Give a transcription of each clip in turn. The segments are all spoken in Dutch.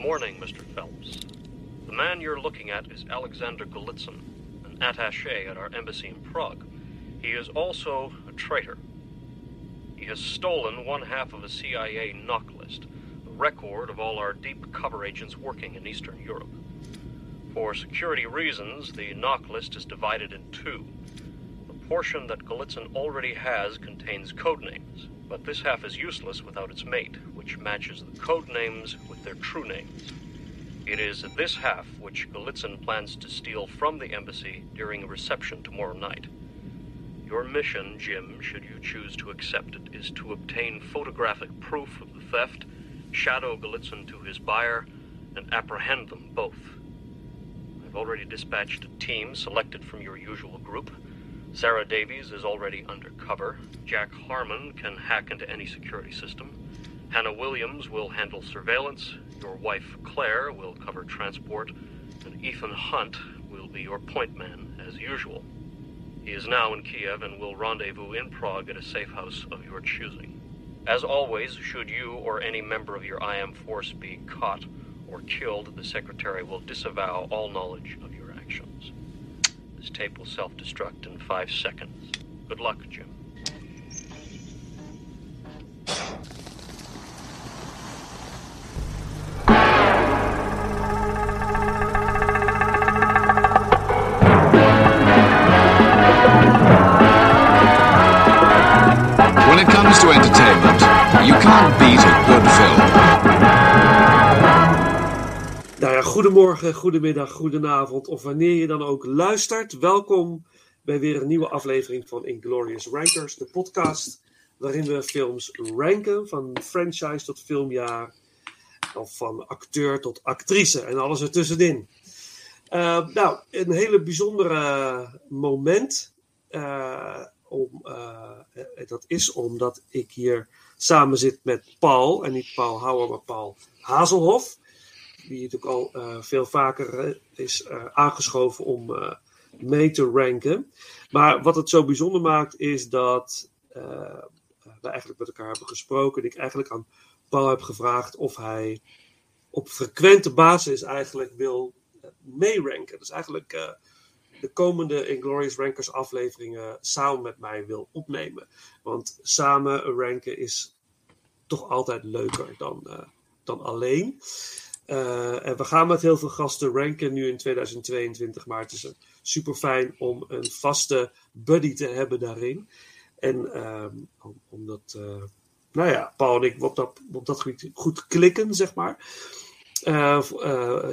morning, Mr. Phelps. The man you're looking at is Alexander Golitsyn, an attaché at our embassy in Prague. He is also a traitor. He has stolen one half of a CIA knock list, a record of all our deep cover agents working in Eastern Europe. For security reasons, the knock list is divided in two. The portion that Golitsyn already has contains code names, but this half is useless without its mate, which matches the code names with their true names. It is this half which Golitsyn plans to steal from the embassy during a reception tomorrow night. Your mission, Jim, should you choose to accept it, is to obtain photographic proof of the theft, shadow Golitsyn to his buyer, and apprehend them both. I've already dispatched a team selected from your usual group. Sarah Davies is already undercover. Jack Harmon can hack into any security system. Hannah Williams will handle surveillance. Your wife, Claire, will cover transport. And Ethan Hunt will be your point man, as usual. He is now in Kiev and will rendezvous in Prague at a safe house of your choosing. As always, should you or any member of your IM force be caught or killed, the Secretary will disavow all knowledge of your actions. This tape will self destruct in five seconds. Good luck, Jim. To entertainment, you can't beat a good film. Nou ja, goedemorgen, goedemiddag, goedenavond of wanneer je dan ook luistert. Welkom bij weer een nieuwe aflevering van Inglorious Rankers, de podcast waarin we films ranken van franchise tot filmjaar of van acteur tot actrice en alles ertussenin. Uh, nou, een hele bijzondere moment. Uh, om, uh, dat is omdat ik hier samen zit met Paul, en niet Paul Houwer, maar Paul Hazelhoff die natuurlijk al uh, veel vaker uh, is aangeschoven om mee te ranken. Maar wat het zo bijzonder maakt, is dat we eigenlijk met elkaar hebben gesproken. En ik eigenlijk aan Paul heb gevraagd of hij op frequente basis eigenlijk wil meeranken. Dus eigenlijk de komende Inglorious Rankers afleveringen samen met mij wil opnemen. Want samen ranken is toch altijd leuker dan, dan alleen. Uh, en we gaan met heel veel gasten ranken nu in 2022, maar het is super fijn om een vaste buddy te hebben daarin. En om, omdat, uh, nou ja, Paul en ik op dat, op dat gebied goed klikken, zeg maar.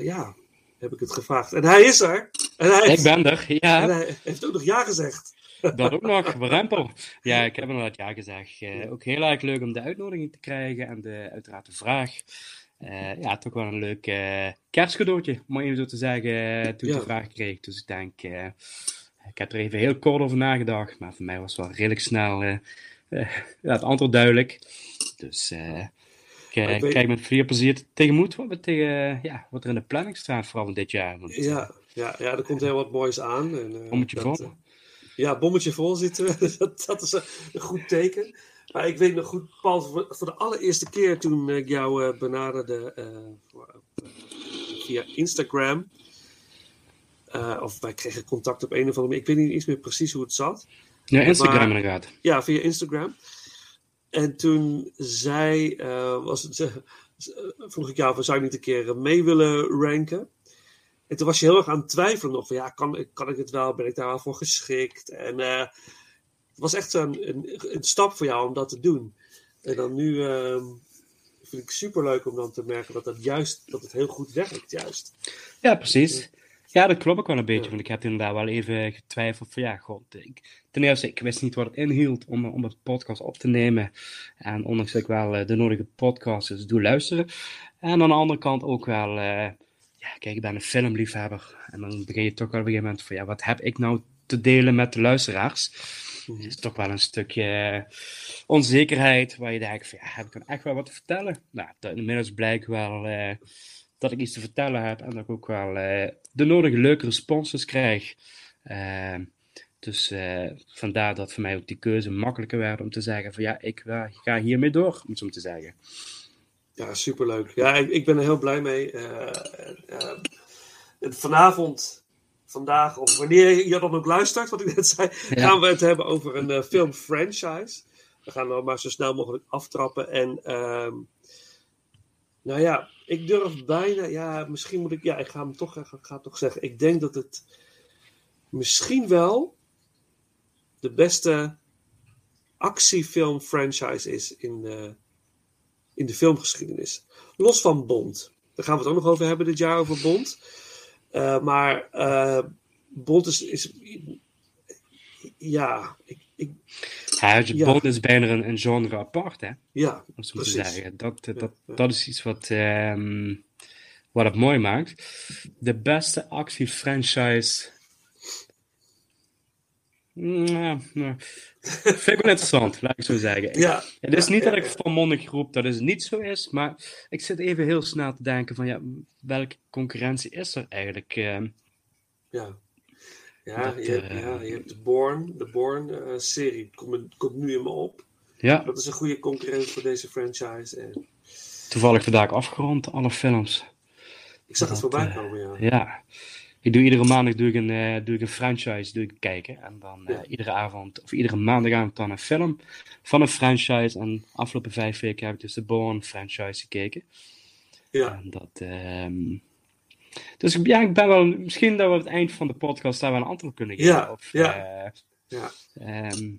Ja, heb ik het gevraagd. En hij is er. En hij ik ben er, ja. En hij heeft ook nog ja gezegd. Dat ook nog, warempel. Ja, ik heb inderdaad ja gezegd. ook heel erg leuk om de uitnodiging te krijgen en de, uiteraard de vraag. Uh, ja, toch wel een leuk uh, kerstcadeautje, om even zo te zeggen, toen ik ja. de vraag kreeg. Dus ik denk, ik heb er even heel kort over nagedacht, maar voor mij was het wel redelijk snel ja, het antwoord duidelijk. Dus ik weet... kijk met veel plezier tegemoet wat, we tegen, ja, wat er in de planning staat, vooral van dit jaar. Want, ja, ja, ja, er komt heel wat moois aan. En, bommetje dat, vol. ja, bommetje vol zitten we, dat, dat is een goed teken. Maar ik weet nog goed, Paul, voor, de allereerste keer toen ik jou benaderde uh, via Instagram. Uh, of wij kregen contact op een of andere manier. Ik weet niet eens meer precies hoe het zat. Ja, Instagram inderdaad. Ja, via Instagram. En toen zei, was het, vroeg ik jou of zou je niet een keer mee willen ranken? En toen was je heel erg aan het twijfelen nog van ja, kan, kan ik het wel? Ben ik daar wel voor geschikt? En het was echt een, een, een, stap voor jou om dat te doen. En dan nu uh, vind ik super leuk om dan te merken dat, dat, juist, dat het heel goed werkt, juist. Ja, precies. Ja, dat klopt ook wel een beetje. Want ik heb inderdaad wel even getwijfeld van ja, god. Ik, ten eerste, ik wist niet wat het inhield om, om het podcast op te nemen. En ondanks dat ik wel de nodige podcasts doe luisteren. En aan de andere kant ook wel, uh, ja, kijk, ik ben een filmliefhebber. En dan begin je toch wel op een gegeven moment van ja, wat heb ik nou te delen met de luisteraars? Het is toch wel een stukje onzekerheid waar je denkt van ja, heb ik dan echt wel wat te vertellen? Nou, inmiddels blijkt wel uh, dat ik iets te vertellen heb en dat ik ook wel uh, de nodige leuke responses krijg. Uh, dus vandaar dat voor mij ook die keuze makkelijker werd om te zeggen van ja, ik ga hiermee door, om het zo te zeggen. Ja, superleuk. Ja, ik, ik ben er heel blij mee. Eh, eh, vanavond, vandaag, of wanneer je dan ook luistert, wat ik net zei, gaan we het hebben over een uh, filmfranchise. We gaan dan maar zo snel mogelijk aftrappen. En ehm, nou ja, ik durf bijna, ja, misschien moet ik, ja, ik ga hem toch, ga toch zeggen. Ik denk dat het misschien wel de beste actiefilm franchise is in de, in de filmgeschiedenis. Los van Bond. Daar gaan we het ook nog over hebben dit jaar, over Bond. Uh, maar uh, Bond is, is ja, ik, ik, ja, Bond is bijna een, een genre apart, hè? Ja, om zo te zeggen. Dat, dat, ja, dat is iets wat, um, wat het mooi maakt. De beste actiefranchise nou, nou. Vind ik wel interessant, laat ik zo zeggen. Ja, het is ja, niet ja, dat ik volmondig roep dat het niet zo is, maar ik zit even heel snel te denken van ja, welke concurrentie is er eigenlijk? Uh, ja. Ja, Dat, je, hebt, eh, ja, je hebt de Born, de Born-serie, komt, komt nu in me op. ja, Dat is een goede concurrent voor deze franchise. En toevallig vandaag afgerond, alle films. ik zag het voorbij eh, komen, ja. Ja. Ik doe iedere maandag doe ik een, eh, doe ik een franchise doe ik kijken. En dan eh, Ja. iedere avond, of iedere maandagavond dan een film van een franchise. En de afgelopen vijf weken heb ik dus de Born franchise gekeken. Ja, En dat, ehm, Dus ja, ik ben wel, misschien dat we op het eind van de podcast daar wel een antwoord kunnen geven. Ja, Of, ja. eh, ja. ehm,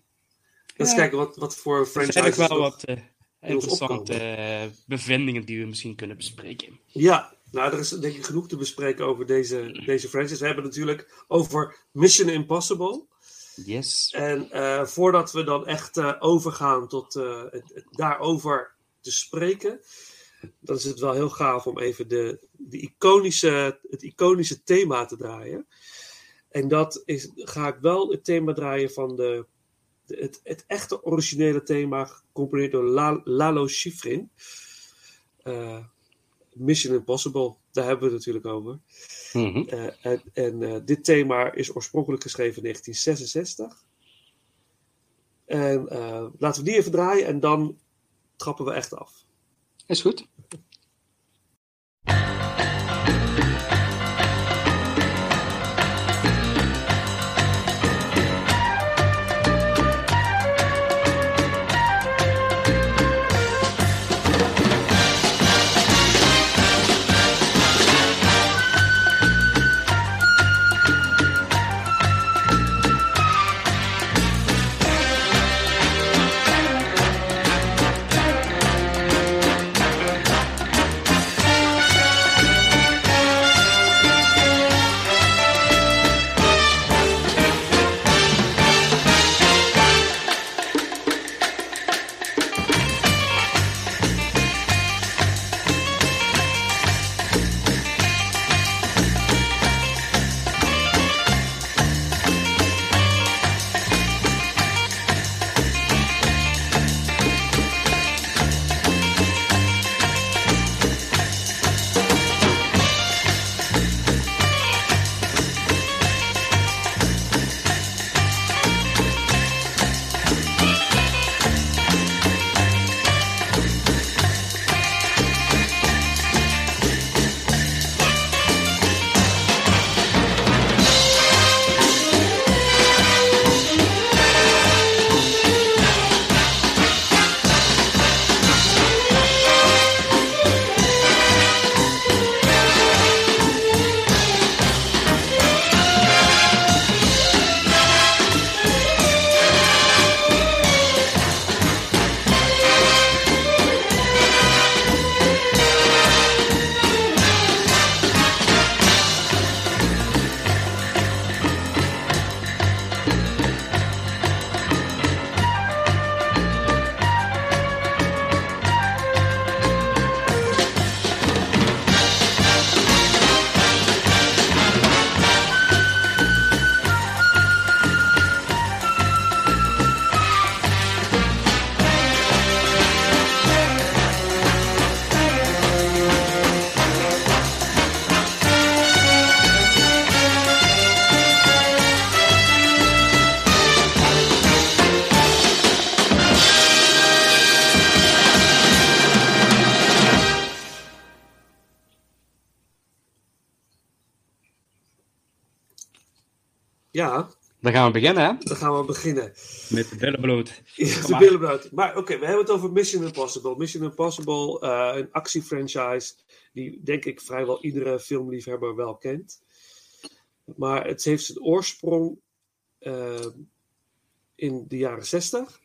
Eens Ja. kijken wat, wat voor er zijn franchises ook wel wat eh, interessante eh, bevindingen die we misschien kunnen bespreken. Ja, nou, er is denk ik genoeg te bespreken over deze, deze franchise. We hebben natuurlijk over Mission Impossible. Yes. En voordat we dan echt overgaan tot het, het daarover te spreken, dan is het wel heel gaaf om even de, de iconische, het iconische thema te draaien. En dat is, ga ik wel het thema draaien van de, de- het, het echte originele thema, gecomponeerd door La- Lalo Schifrin. Eh, Mission Impossible, daar hebben we het natuurlijk over. Mhm. Eh, en en eh, dit thema is oorspronkelijk geschreven in 1966. En laten we die even draaien en dan trappen we echt af. Is goed. Dan gaan we beginnen, hè? dan gaan we beginnen. Met de billen bloot. Ja, de maar. oké, we hebben het over Mission Impossible. Mission Impossible, eh, een actiefranchise die denk ik vrijwel iedere filmliefhebber wel kent. Maar het heeft zijn oorsprong eh, in de jaren 60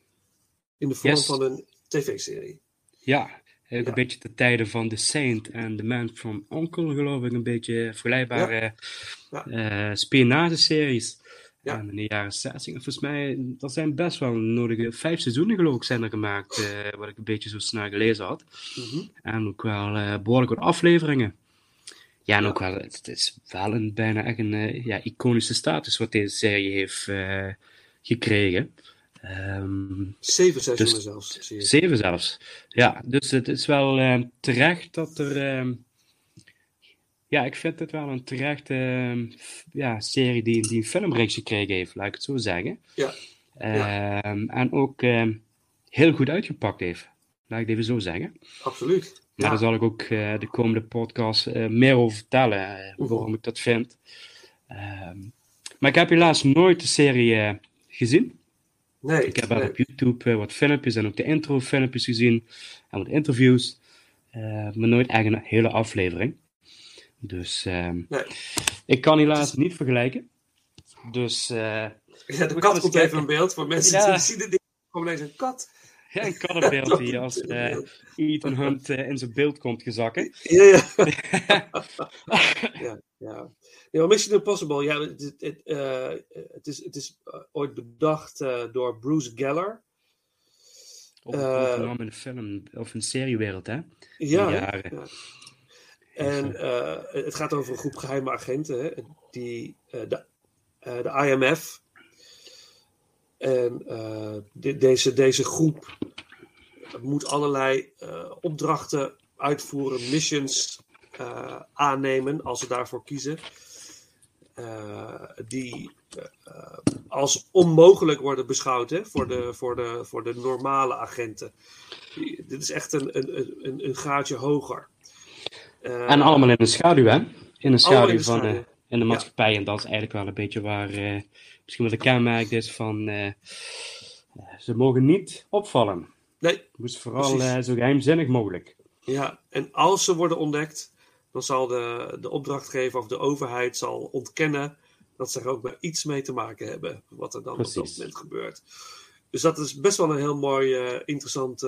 in de vorm Yes. van een tv-serie. Ja, een beetje de tijden van The Saint en The Man from Uncle, geloof ik. Een beetje vergelijkbare Ja. eh, spionageseries. Ja. En in de jaren 60, volgens mij, er zijn best wel nodige vijf seizoenen geloof ik zijn er gemaakt, eh, wat ik een beetje zo snel gelezen had. Mhm. En ook wel eh, behoorlijk wat afleveringen. Ja, en ook wel, het, is wel een bijna echt een eh, ja, iconische status wat deze serie heeft gekregen. Ehm, Zeven seizoenen Dus- zelfs, zie je. zeven zelfs. Ja, dus het is wel terecht dat er. Ja, ik vind het wel een terechte ehm, ja, serie die, die een filmreeks gekregen heeft, laat ik het zo zeggen. Ja. Ehm, En ook ehm, heel goed uitgepakt heeft, laat ik het even zo zeggen. Absoluut. Maar Ja. daar zal ik ook eh, de komende podcast eh, meer over vertellen, eh, waarom ik dat vind. Maar ik heb helaas nooit de serie gezien. Nee, Ik heb wel nee. op YouTube wat filmpjes en ook de intro-filmpjes gezien en wat interviews, maar nooit echt een hele aflevering. Dus ehm, Nee. ik kan helaas niet vergelijken. Dus eh, Ja, de We gaan kat komt even in beeld. Voor mensen Ja. die zien het niet, gewoon ineens een kat. ja, een kattenbeeld die als eh, Ethan Hunt eh, in zijn beeld komt gezakken. Ja, ja. ja, ja. Ja, maar Mission Impossible, ja, het, het, eh, het is, het is eh, ooit bedacht eh, door Bruce Geller. Een Eh, naam in de film of in de seriewereld, hè? Ja, ja. En eh, het gaat over een groep geheime agenten, hè, die eh, de, eh, de IMF. En de- deze, deze groep moet allerlei opdrachten uitvoeren, missions aannemen als ze daarvoor kiezen. Die als onmogelijk worden beschouwd hè, voor, de, voor, de, voor de normale agenten. Die- dit is echt een, een, een, een graadje hoger. Eh, En allemaal in de schaduw, hè? In de schaduw in de van schaduw. eh, in de maatschappij. En dat is eigenlijk wel een beetje waar eh, misschien wel de kenmerk is van ze mogen niet opvallen. Nee, moest vooral Precies. zo geheimzinnig mogelijk. ja. En als ze worden ontdekt, dan zal de, de opdrachtgever of de overheid zal ontkennen dat ze er ook maar iets mee te maken hebben. Wat er dan op dat Precies. moment gebeurt. Dus dat is best wel een heel mooi, interessant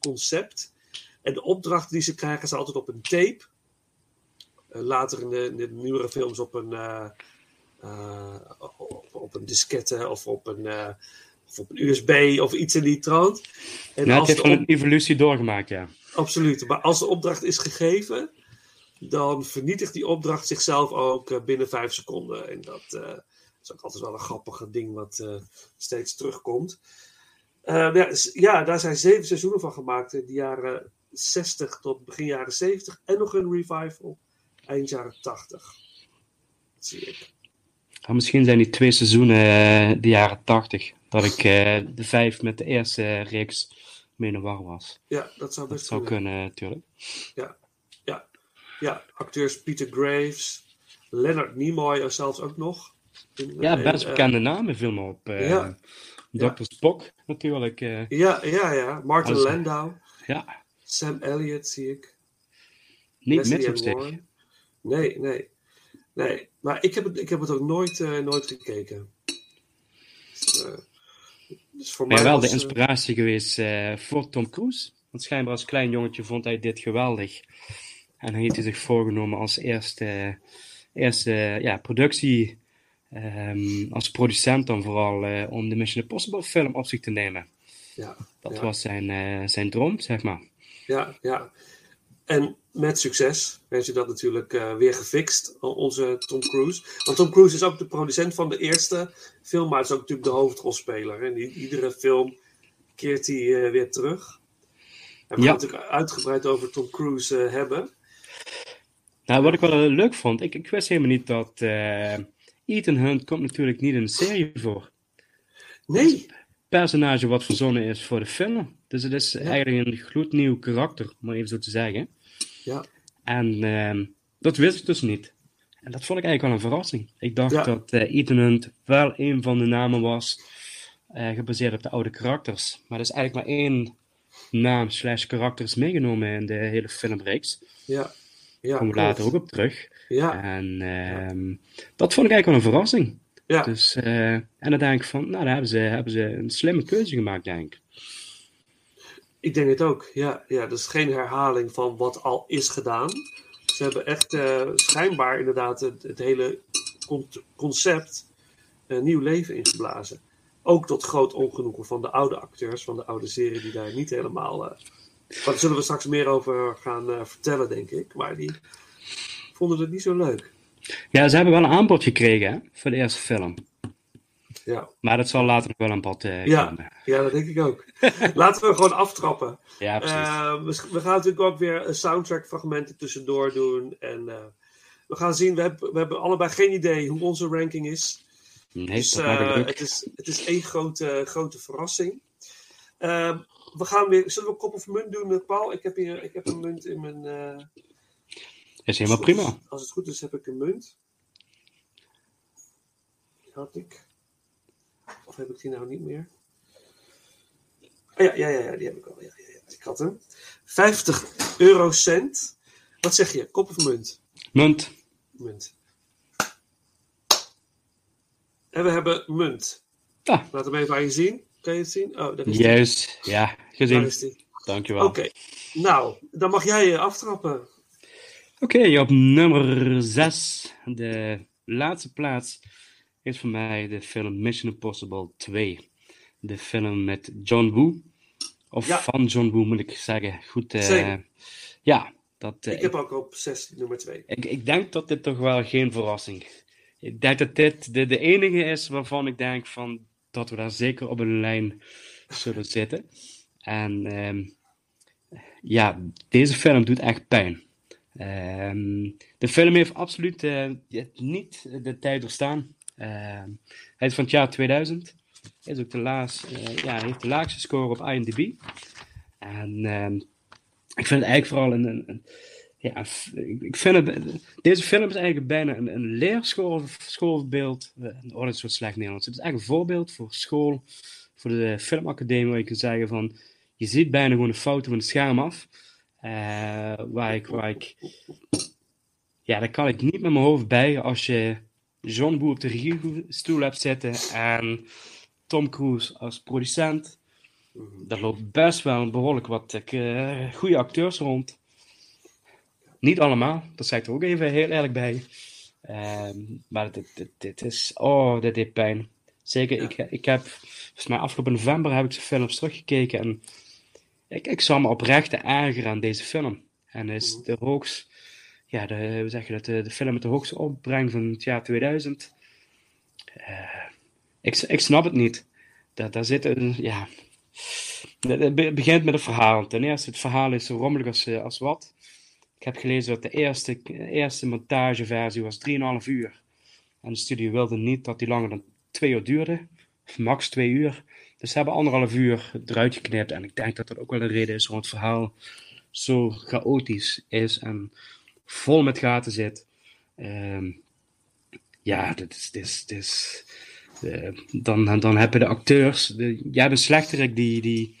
concept. En de opdrachten die ze krijgen zijn altijd op een tape. Eh, later in de, in de nieuwere films op een, eh, eh, op, op een diskette of op een, of op een USB of iets in die trant. En het heeft op- een evolutie doorgemaakt, ja. Absoluut. Maar als de opdracht is gegeven, dan vernietigt die opdracht zichzelf ook binnen vijf seconden. En dat is ook altijd wel een grappige ding wat steeds terugkomt. Eh, ja, s- ja, daar zijn zeven seizoenen van gemaakt in de jaren 60 tot begin jaren 70. En nog een revival eind jaren 80. Dat zie ik. Misschien zijn die twee seizoenen eh, de jaren tachtig. Dat ik eh, de vijf met de eerste eh, reeks mee war was. Ja, dat zou Dat best zou kunnen. kunnen, natuurlijk. Ja, acteurs Peter Graves, Leonard Nimoy zelfs ook nog. In, Ja, best bekende namen viel me op. ja. Dr. Spock, natuurlijk. Ja, ja, ja. Martin Landau. ja, Sam Elliott zie ik. niet Leslie mis Nee, nee. Nee, maar ik heb het, ik heb het ook nooit, eh, nooit gekeken. Dus, eh, dus voor Maar mij wel de was, eh, inspiratie geweest voor Tom Cruise. Want schijnbaar als klein jongetje vond hij dit geweldig. En hij heeft hij zich voorgenomen als eerste, eerste ja, productie, ehm, als producent dan vooral, om de Mission Impossible film op zich te nemen. ja, Dat Ja. was zijn, zijn droom, zeg maar. ja, ja. En met succes heeft je dat natuurlijk eh, weer gefixt, onze Tom Cruise. Want Tom Cruise is ook de producent van de eerste film, maar is ook natuurlijk de hoofdrolspeler. En iedere film keert hij eh, weer terug. En we Ja. gaan het natuurlijk uitgebreid over Tom Cruise eh, hebben. Nou, wat ik wel leuk vond, ik, ik wist helemaal niet dat Ethan Hunt komt natuurlijk niet in de serie voor. Nee, personage wat verzonnen is voor de film. Dus het is eigenlijk een gloednieuw karakter, om maar even zo te zeggen. Ja, En ehm, dat wist ik dus niet. En dat vond ik eigenlijk wel een verrassing. Ik dacht Ja. dat Ethan Hunt wel een van de namen was, eh, gebaseerd op de oude karakters. Maar er is eigenlijk maar één naam slash karakters meegenomen in de hele filmreeks. Ja. Daar Ja, komen we klopt. later ook op terug. Ja, En ehm, dat vond ik eigenlijk wel een verrassing. ja. Dus, eh, en dan denk ik van, nou, daar hebben ze, hebben ze een slimme keuze gemaakt, denk ik. Ik denk het ook, ja. ja. Dus geen herhaling van wat al is gedaan. Ze hebben echt eh, schijnbaar inderdaad het, hele con- concept een nieuw leven ingeblazen. Ook tot groot ongenoegen van de oude acteurs van de oude serie die daar niet helemaal... eh maar daar zullen we straks meer over gaan eh, vertellen, denk ik. Maar die vonden het niet zo leuk. Ja, ze hebben wel een aanbod gekregen voor de eerste film. Ja, Maar dat zal later nog wel een pad eh, Ja. komen. ja dat denk ik ook. Laten we gewoon aftrappen. Ja, precies. Eh, we, we gaan natuurlijk ook weer soundtrack fragmenten tussendoor doen. En eh, we gaan zien, we hebben, we hebben allebei geen idee hoe onze ranking is. nee, Dus dat eh, het is, het is één grote, grote verrassing. Eh, we gaan weer, zullen we kop of munt doen, eh, Paul? Ik heb hier ik heb een munt in mijn... eh, is helemaal prima. Als het goed is, heb ik een munt. Had ik. Of heb ik die nou niet meer? Oh ja, ja, ja, ja die heb ik al. Ja, ja, ja, ik had hem. 50 eurocent. Wat zeg je? Kop of munt? Munt. Munt. En we hebben munt. Ah, Laat hem even aan je zien. Kan je het zien? Oh, daar is die. juist. Ja, Daar gezien. is die. Dankjewel. Oké. Nou, dan mag jij je aftrappen. Oké, op nummer 6, de laatste plaats, is voor mij de film Mission Impossible 2. De film met John Woo. Of Ja. van John Woo, moet ik zeggen. Goed, eh, ja, dat, eh, Ik heb ook op 6 nummer 2. ik, ik denk dat dit toch wel geen verrassing Ik denk dat dit de, de enige is waarvan ik denk van, dat we daar zeker op een lijn zullen zitten. En ehm, ja, deze film doet echt pijn. Ehm, de film heeft absoluut eh, niet de tijd doorstaan. Ehm, hij is van het jaar 2000. Is ook de eh, ja, heeft de laagste score op IMDb. En ehm, ik vind het eigenlijk vooral een, een, een- ja, ik vind het, deze film is eigenlijk bijna een, een leerschool, schoolbeeld. eh, Oh, dat is slecht Nederlands. Het is eigenlijk een voorbeeld voor school, voor de filmacademie, waar je kan zeggen van, je ziet bijna gewoon de fouten van het scherm af. eh, waar ja, daar kan ik niet met mijn hoofd bij als je John Woo op de regiestoel hebt zitten en Tom Cruise als producent. Daar loopt best wel behoorlijk wat eh, goede acteurs rond. Niet allemaal, dat zeg ik er ook even heel eerlijk bij. Ehm, maar dit, dit, dit is, oh, dit deed pijn. Zeker, ik, ik heb, volgens mij afgelopen november heb ik de films teruggekeken en ik, ik zou me oprecht ergeren aan deze film. En is de hoogst, ja, de, hoe zeg je dat, de, film met de hoogste opbreng van het jaar 2000. Eh, ik, ik snap het niet. Daar, daar zit een, ja, het het be- begint met een verhaal. Ten eerste, het verhaal is zo rommelig als, eh, als wat. Ik heb gelezen dat de eerste, eerste montageversie was 3,5 uur. En de studio wilde niet dat die langer dan 2 uur duurde. Max 2 uur. Dus ze hebben anderhalf uur eruit geknipt. En ik denk dat dat ook wel een reden is waarom het verhaal zo chaotisch is en vol met gaten zit. Ehm, ja, dit is. Dit is, dit is eh, dan, dan heb je de acteurs. De, jij hebt een slechterik die, die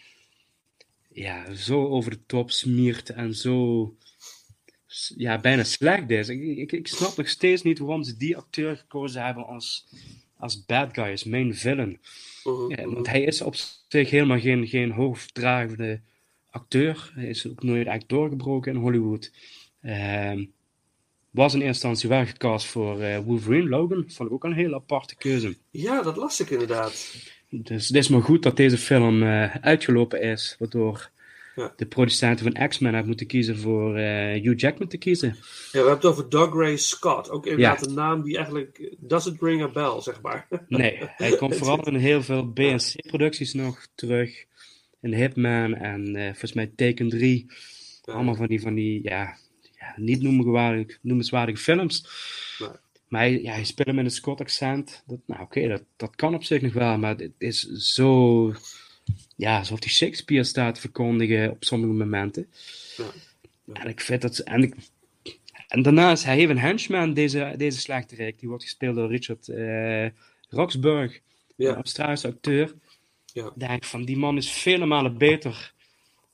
ja, zo over de top smiert en zo ja, bijna slecht is. Ik, ik, ik snap nog steeds niet waarom ze die acteur gekozen hebben als, als bad guy, als main villain. Mhm. Ja, want hij is op zich helemaal geen, geen hoofddragende acteur. Hij is ook nooit echt doorgebroken in Hollywood. Ehm, was in eerste instantie wel gecast voor eh, Wolverine Logan. Vond ik ook een hele aparte keuze. Ja, dat las ik inderdaad. Dus het is maar goed dat deze film eh, uitgelopen is, waardoor Ja. de producenten van X-Men hebben moeten kiezen voor eh, Hugh Jackman te kiezen. Ja, we hebben het over Doug Ray Scott. Ook inderdaad Ja. een naam die eigenlijk doesn't ring a bell, zeg maar. Nee, hij komt vooral in heel veel BNC-producties nog terug. In Hitman en volgens mij Taken 3. Allemaal van die, van die ja, ja, niet noemenswaardige, noemenswaardige films. Nee. Maar hij, ja, hij speelt hem in een Scott-accent. Dat, nou, oké, dat, dat kan op zich nog wel, maar het is zo... Ja, alsof hij Shakespeare staat te verkondigen op sommige momenten. Ja. En ik vind dat... En ik, En daarnaast, hij heeft een henchman, deze, deze slechterik. Die wordt gespeeld door Richard eh Roxburgh, Ja. een Australische acteur. Ja. Denk van, die man is vele malen beter.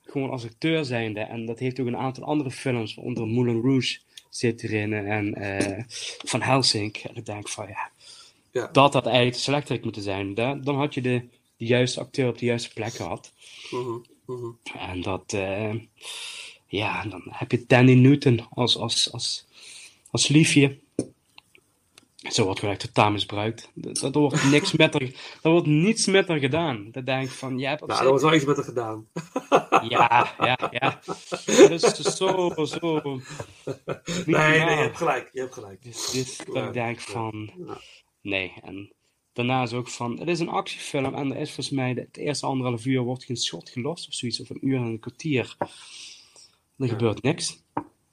Gewoon als acteur zijnde. En dat heeft ook een aantal andere films, onder Moulin Rouge zit erin. En eh, Van Helsing. En ik denk van, ja, Ja. dat had eigenlijk de slechterik moeten zijn. Da- dan had je de, de juiste acteur op de juiste plek gehad. Mhm, mhm. En dat, eh, ja, dan heb je Danny Newton als, als, als, als liefje. Zo wordt gelijk totaal misbruikt. Dat, dat wordt niks met er, dat wordt niets met er gedaan. Dat denk ik van, ja, op Nou, er wordt wel iets met haar gedaan. ja, ja, ja. Dat is zo, zo. Nee, nee, je hebt gelijk. Je hebt gelijk. Dus, dus dat ik denk ja, van, nee. En daarnaast ook van, het is een actiefilm en er is volgens mij, het eerste anderhalf uur wordt geen schot gelost of zoiets, of een uur en een kwartier. Er gebeurt niks.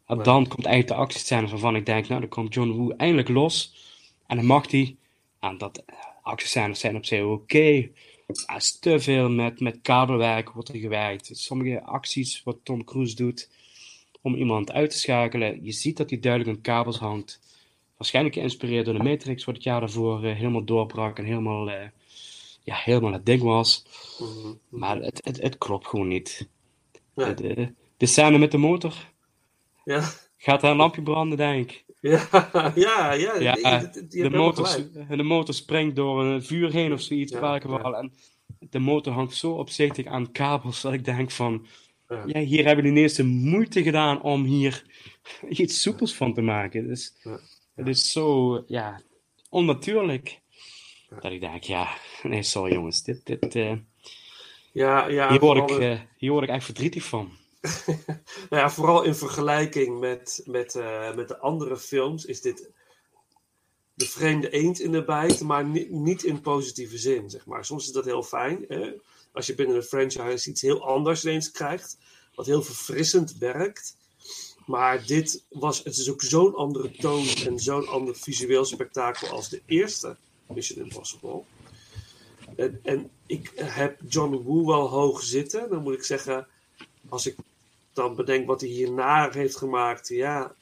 En dan komt eigenlijk de actiescène waarvan ik denk, nou, dan komt John Woo eindelijk los. En dan mag hij. En dat eh, actiescènes zijn op zich oké. Er is te veel met, met kabelwerk wordt er gewerkt. Sommige acties wat Tom Cruise doet om iemand uit te schakelen. Je ziet dat hij duidelijk aan kabels hangt. Waarschijnlijk geïnspireerd door de Matrix, wat het jaar daarvoor eh, helemaal doorbrak en helemaal, eh, ja, helemaal het ding was. Mhm. Maar het, het, het klopt gewoon niet. Nee. De, de, de scène met de motor. Ja, Gaat daar een lampje branden, denk ik. ja, ja, ja. De, motor, de motor springt door een vuur heen of zoiets, Ja, ja. En de motor hangt zo opzichtig aan kabels dat ik denk van... Ja. Hier hebben die eerste moeite gedaan om hier iets soepels van te maken. Dus het is zo, ja, onnatuurlijk. Dat ik denk, ja, nee, sorry jongens, dit, dit, eh, Ja, ja, hier, word ik, eh, hier word ik echt verdrietig van. nou ja, vooral in vergelijking met, met, eh, met de andere films is dit de vreemde eend in de bijt, maar ni- niet in positieve zin, zeg maar. Soms is dat heel fijn, hè? als je binnen een franchise iets heel anders ineens krijgt, wat heel verfrissend werkt. Maar dit was, het is ook zo'n andere toon en zo'n ander visueel spektakel als de eerste Mission Impossible. En, en ik heb John Woo wel hoog zitten. Dan moet ik zeggen, als ik dan bedenk wat hij hierna heeft gemaakt, ja.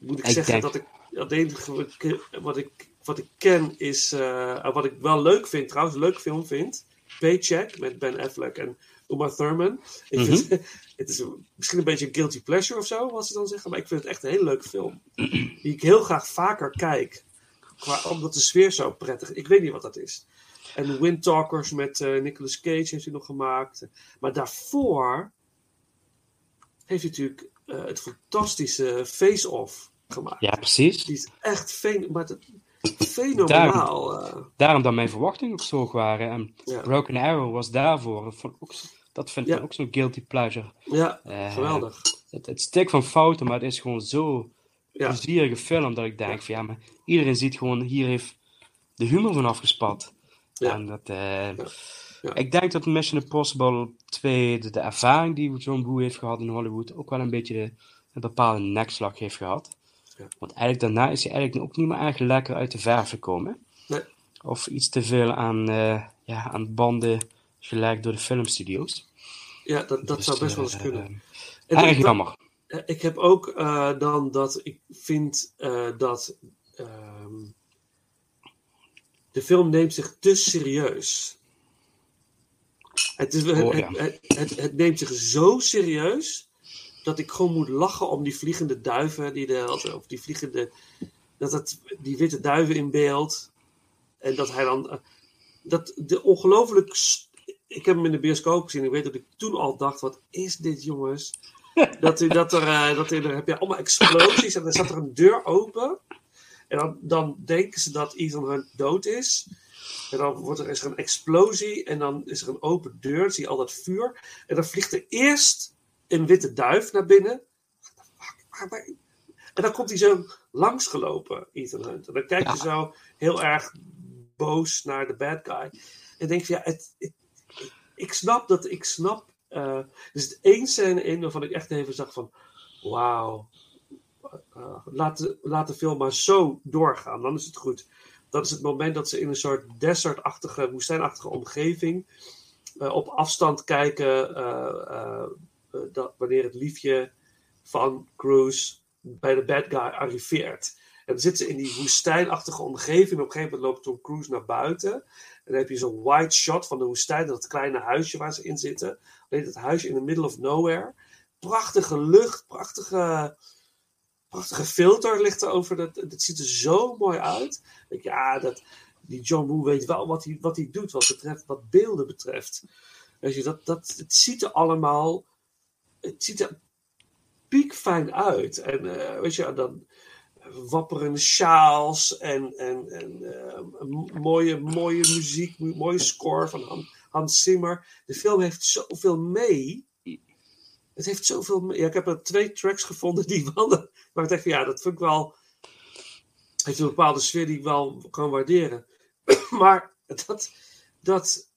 Moet ik, Ik zeggen denk- dat ik. Het enige wat ik, wat ik, wat ik ken is. eh, wat ik wel leuk vind, trouwens, een leuk film vind. Paycheck met Ben Affleck en Uma Thurman. Ik Mhm. vind, het is misschien een beetje een guilty pleasure of zo, wat ze dan zeggen. Maar ik vind het echt een hele leuke film. Die ik heel graag vaker kijk. Qua, omdat de sfeer zo prettig is. Ik weet niet wat dat is. En Wind Talkers met eh, Nicolas Cage heeft hij nog gemaakt. Maar daarvoor heeft hij natuurlijk eh, het fantastische Face Off gemaakt. Ja, precies. Die is echt fen maar het- fenomenaal. eh. Daarom dat mijn verwachtingen ook zo hoog waren. En Ja. Broken Arrow was daarvoor. Ook, dat vind ik Ja. ook zo'n guilty pleasure. ja, Eh, geweldig. Het, het stik van fouten, maar het is gewoon zo Ja. plezierige film dat ik denk van ja, maar iedereen ziet gewoon, hier heeft de humor van afgespat. Ja. En dat, eh, Ja. Ik denk dat Mission Impossible 2, de, de ervaring die John Woo heeft gehad in Hollywood, ook wel een beetje de, een bepaalde nekslag heeft gehad. Ja. Want eigenlijk daarna is hij eigenlijk ook niet meer erg lekker uit de verf gekomen. Nee. Of iets te veel aan, eh, ja, aan banden gelegd door de filmstudio's. Ja, dat, dat Dus, zou best wel eens kunnen. eh, En erg ik- jammer. Ik heb ook dan dat ik vind dat ehm, de film neemt zich te serieus. Het, is, het, Oh, ja. het, het, het, neemt zich zo serieus dat ik gewoon moet lachen om die vliegende duiven die de, of die vliegende dat het die witte duiven in beeld en dat hij dan dat de ongelooflijk ik heb hem in de bioscoop gezien ik weet dat ik toen al dacht wat is dit jongens dat, dat er, eh, dat er, heb je allemaal explosies en dan staat er een deur open. En dan, dan denken ze dat Ethan Hunt dood is. En dan wordt er, is er een explosie en dan is er een open deur. Zie je al dat vuur. En dan vliegt er eerst een witte duif naar binnen. En dan komt hij zo langsgelopen, Ethan Hunt. En dan kijkt hij zo heel erg boos naar de bad guy. En denk je, ja, het, het- ik snap dat, ik snap. eh, er zit één scène in waarvan ik echt even zag van, wauw, eh, laat, de, laat de film maar zo doorgaan, dan is het goed. Dat is het moment dat ze in een soort desertachtige, woestijnachtige omgeving eh, op afstand kijken eh, eh, dat, wanneer het liefje van Cruise bij de bad guy arriveert. En dan zitten ze in die woestijnachtige omgeving. Op een gegeven moment loopt Tom Cruise naar buiten. En dan heb je zo'n wide shot van de woestijn, dat kleine huisje waar ze in zitten. Alleen het huisje in the middle of nowhere. Prachtige lucht, prachtige, prachtige filter ligt er over. Dat, het ziet er zo mooi uit. Ja, dat, die John Woo weet wel wat hij, wat hij doet wat, betreft, wat beelden betreft. Weet je, dat, dat, het ziet er allemaal, het ziet er piekfijn uit. En uh, weet je, dan wapperende sjaals en, en, en uh, mooie, mooie muziek, mooie score van Hans Zimmer. De film heeft zoveel mee. Het heeft zoveel. Ja, ik heb er twee tracks gevonden die wel, maar ik van ja, dat vind ik wel, heeft een bepaalde sfeer die ik wel kan waarderen. maar dat, dat,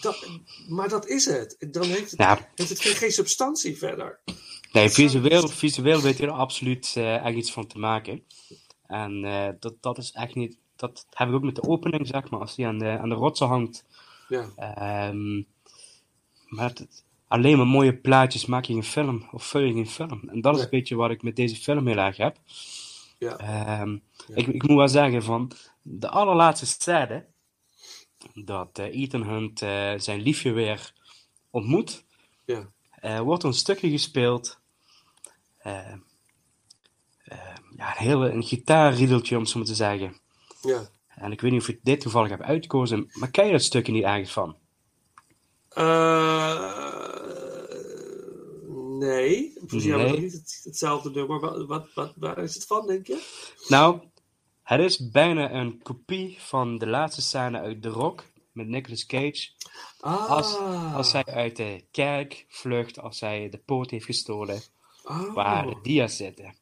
dat, maar dat is het. Dan heeft het, ja. heeft het geen, geen substantie verder. Nee, visueel, visueel weet je er absoluut uh, echt iets van te maken. En uh, dat, dat is echt niet. Dat heb ik ook met de opening, zeg maar, als die aan de, aan de rotsen hangt. Ja. Um, maar het, alleen maar mooie plaatjes maak je een film, of vul je een film. En dat is een beetje wat ik met deze film heel erg heb. Ja. Um, ja. Ik, ik moet wel zeggen, van de allerlaatste scène, dat uh, Ethan Hunt uh, zijn liefje weer ontmoet, ja. uh, wordt een stukje gespeeld. ja, een hele een gitaarriedeltje, om zo maar te zeggen. Ja. En ik weet niet of ik dit toevallig heb uitgekozen, maar ken je dat stukje niet eigenlijk van? Nee, volgens mij nee. niet het, hetzelfde nummer. Wat, wat, wat, waar is het van, denk je? Nou, het is bijna een kopie van de laatste scène uit The Rock met Nicolas Cage. Ah. Als, als hij uit de kerk vlucht, als hij de poort heeft gestolen, oh. waar de dia's zitten.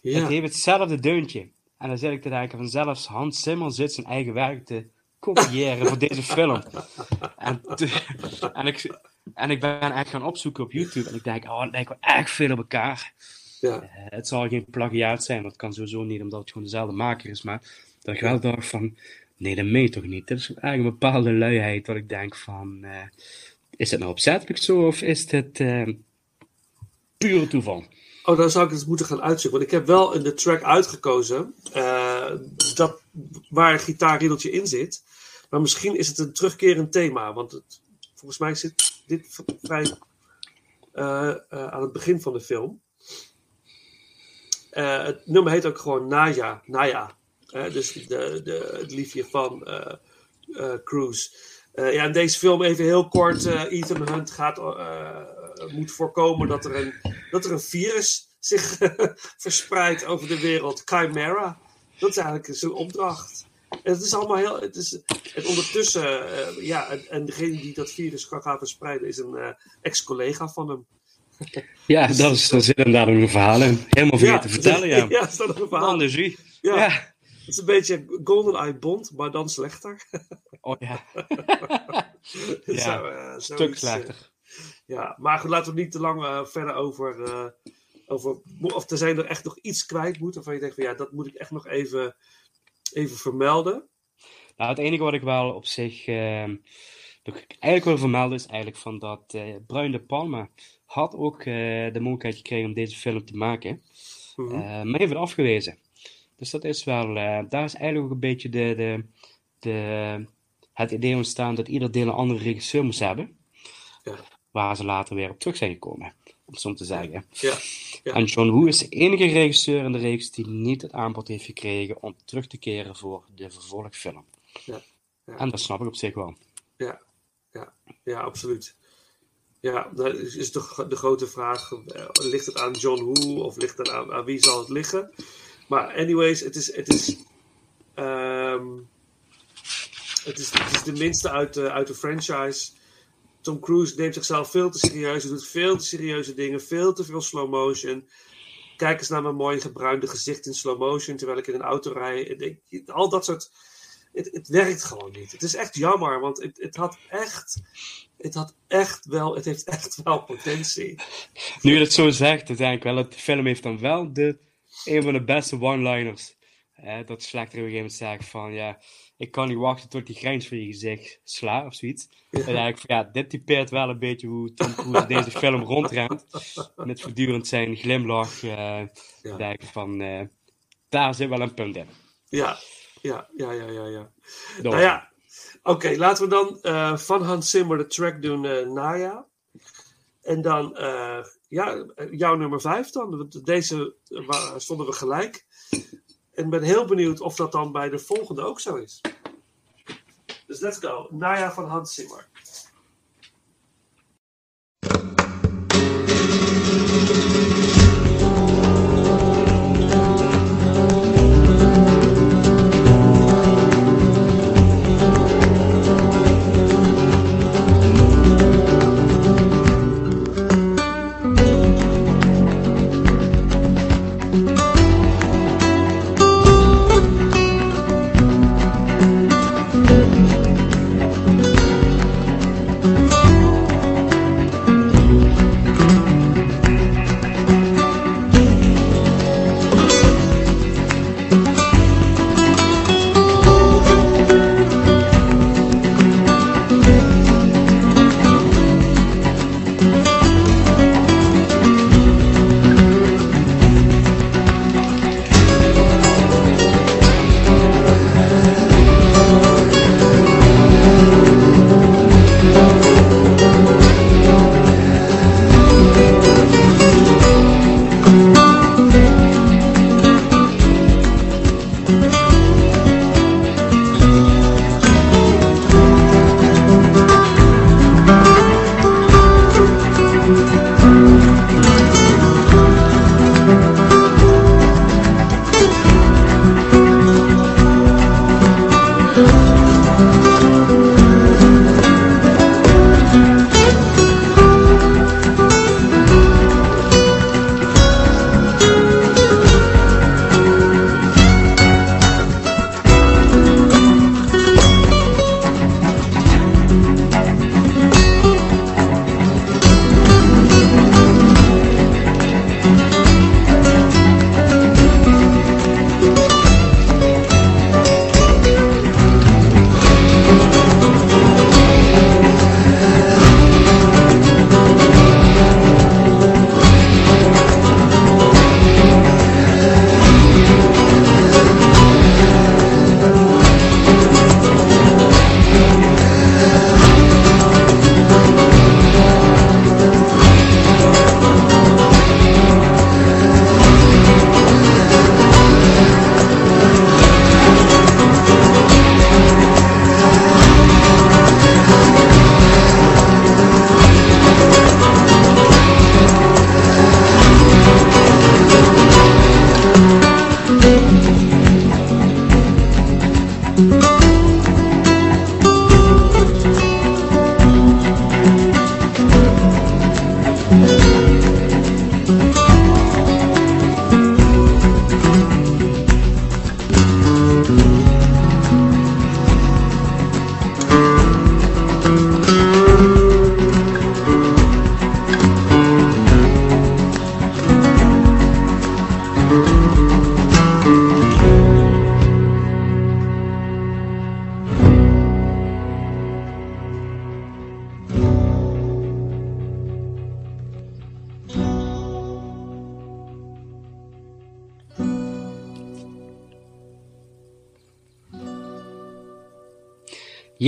Ja. Het heeft hetzelfde deuntje. En dan zit ik te denken van zelfs Hans Zimmer zit zijn eigen werk te kopiëren voor deze film. En, en, ik, en ik ben echt gaan opzoeken op YouTube en ik denk, oh, het lijkt wel echt veel op elkaar. Ja. Uh, het zal geen plagiaat zijn, want het kan sowieso niet omdat het gewoon dezelfde maker is. Maar dat ik wel dacht van, nee, dat meen je toch niet? Dat is eigenlijk een bepaalde luiheid wat ik denk van, uh, is het nou opzettelijk zo of is het uh, pure toeval? Oh, dan zou ik het moeten gaan uitzoeken. Want ik heb wel in de track uitgekozen dat, waar een gitaarriedeltje in zit. Maar misschien is het een terugkerend thema. Want het, volgens mij zit dit vrij aan het begin van de film. Uh, het nummer heet ook gewoon Naya. Naya. Dus de, de, het liefje van Cruise. ja, in deze film even heel kort. Ethan Hunt gaat, moet voorkomen dat er een, dat er een virus zich verspreidt over de wereld. Chimera. Dat is eigenlijk zijn opdracht. Het is allemaal heel. Het is, en ondertussen, ja, en, en, degene die dat virus kan gaan verspreiden is een ex-collega van hem. Ja, dat is, daar zit inderdaad een verhaal in. Helemaal vergeten ja, te vertellen, ja. Ja, is dat een verhaal. Dan ja. ja. Het is een beetje GoldenEye Bond, maar dan slechter. Oh ja. ja, zo, uh, stuk slechter. Ja, maar goed, laten we niet te lang uh, verder over, over... Of er zijn er echt nog iets kwijt moet, waarvan je denkt van ja, dat moet ik echt nog even, even vermelden. Nou, het enige wat ik wel op zich... Ik eigenlijk wil vermelden is eigenlijk van dat Bruin de Palma had ook uh, de mogelijkheid gekregen om deze film te maken, mm -hmm. uh, maar heeft het afgewezen. Dus dat is wel, uh, daar is eigenlijk ook een beetje de, de, de, het idee ontstaan dat ieder deel een andere regisseur moest hebben. Ja. Waar ze later weer op terug zijn gekomen, om zo te zeggen. Ja. Ja. En John Woo is de enige regisseur in de reeks die niet het aanbod heeft gekregen om terug te keren voor de vervolgfilm. Ja. En dat snap ik op zich wel. Ja, ja. ja absoluut. Ja, dat is de, de grote vraag. Ligt het aan John Woo of ligt het aan, aan wie zal het liggen? Maar anyways, het is, het is, um, het is, het is de minste uit de, uit de franchise. Tom Cruise neemt zichzelf veel te serieus. Hij doet veel te serieuze dingen. Veel te veel slow motion. Kijk eens naar mijn mooi gebruinde gezicht in slow motion terwijl ik in een auto rijd. Al dat soort. Het, het werkt gewoon niet. Het is echt jammer, want het, het had echt het had echt wel, het heeft echt wel potentie. Nu je het zo zegt, denk ik wel, dat de film heeft dan wel de, een van de beste one-liners Eh, dat Slachter op een gegeven moment van, ja, ik kan niet wachten tot die grens voor je gezicht sla of zoiets. En eigenlijk van, ja, dit typeert wel een beetje hoe Tom Cruise deze film rondrent. Met voortdurend zijn glimlach. eh Ja. ik van, eh, daar zit wel een punt in. Ja, ja, ja, ja, ja. ja. Nou ja, oké, laten we dan eh, van Hans Zimmer de track doen, Naya. En dan, ja, jouw nummer vijf dan. Want Deze stonden we gelijk. En ben heel benieuwd of dat dan bij de volgende ook zo is. Dus let's go. Naya van Hans Zimmer.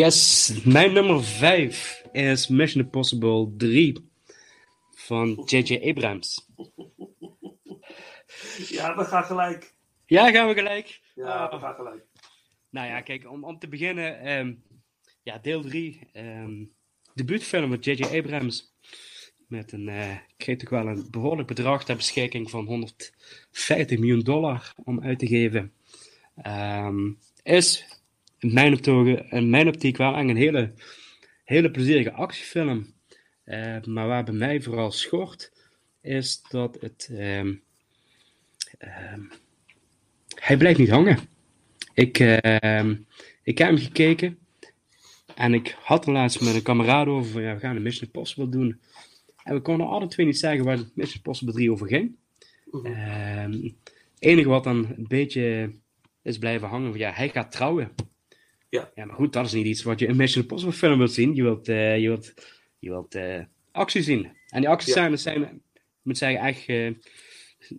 Yes, mijn nummer 5 is Mission Impossible 3 van J.J. Abrams. Ja, we gaan gelijk. Ja, gaan we gelijk. Ja, we Ah. gaan gelijk. Nou ja, kijk, om, om te beginnen, ehm, ja, deel 3, ehm debuutfilm met J.J. Abrams. Met een, eh, ik kreeg toch wel een behoorlijk bedrag ter beschikking van 150 miljoen dollar om uit te geven. Ehm, is in mijn, optogen, in mijn optiek wel een hele, hele plezierige actiefilm. Eh, maar waar bij mij vooral schort, is dat het. ehm, ehm, hij blijft niet hangen. Ik, ehm, ik heb hem gekeken. En ik had er laatst met een kameraad over van ja, we gaan een Mission Impossible doen. En we konden alle twee niet zeggen waar Mission Impossible 3 over ging. Mhm. Het enige wat dan een beetje is blijven hangen van ja, hij gaat trouwen. Ja. ja, maar goed, dat is niet iets wat je in Mission Impossible film wilt zien. Je wilt, eh, je wilt, je wilt eh, actie zien. En die actiescènes zijn, ik moet zeggen, echt, eh, er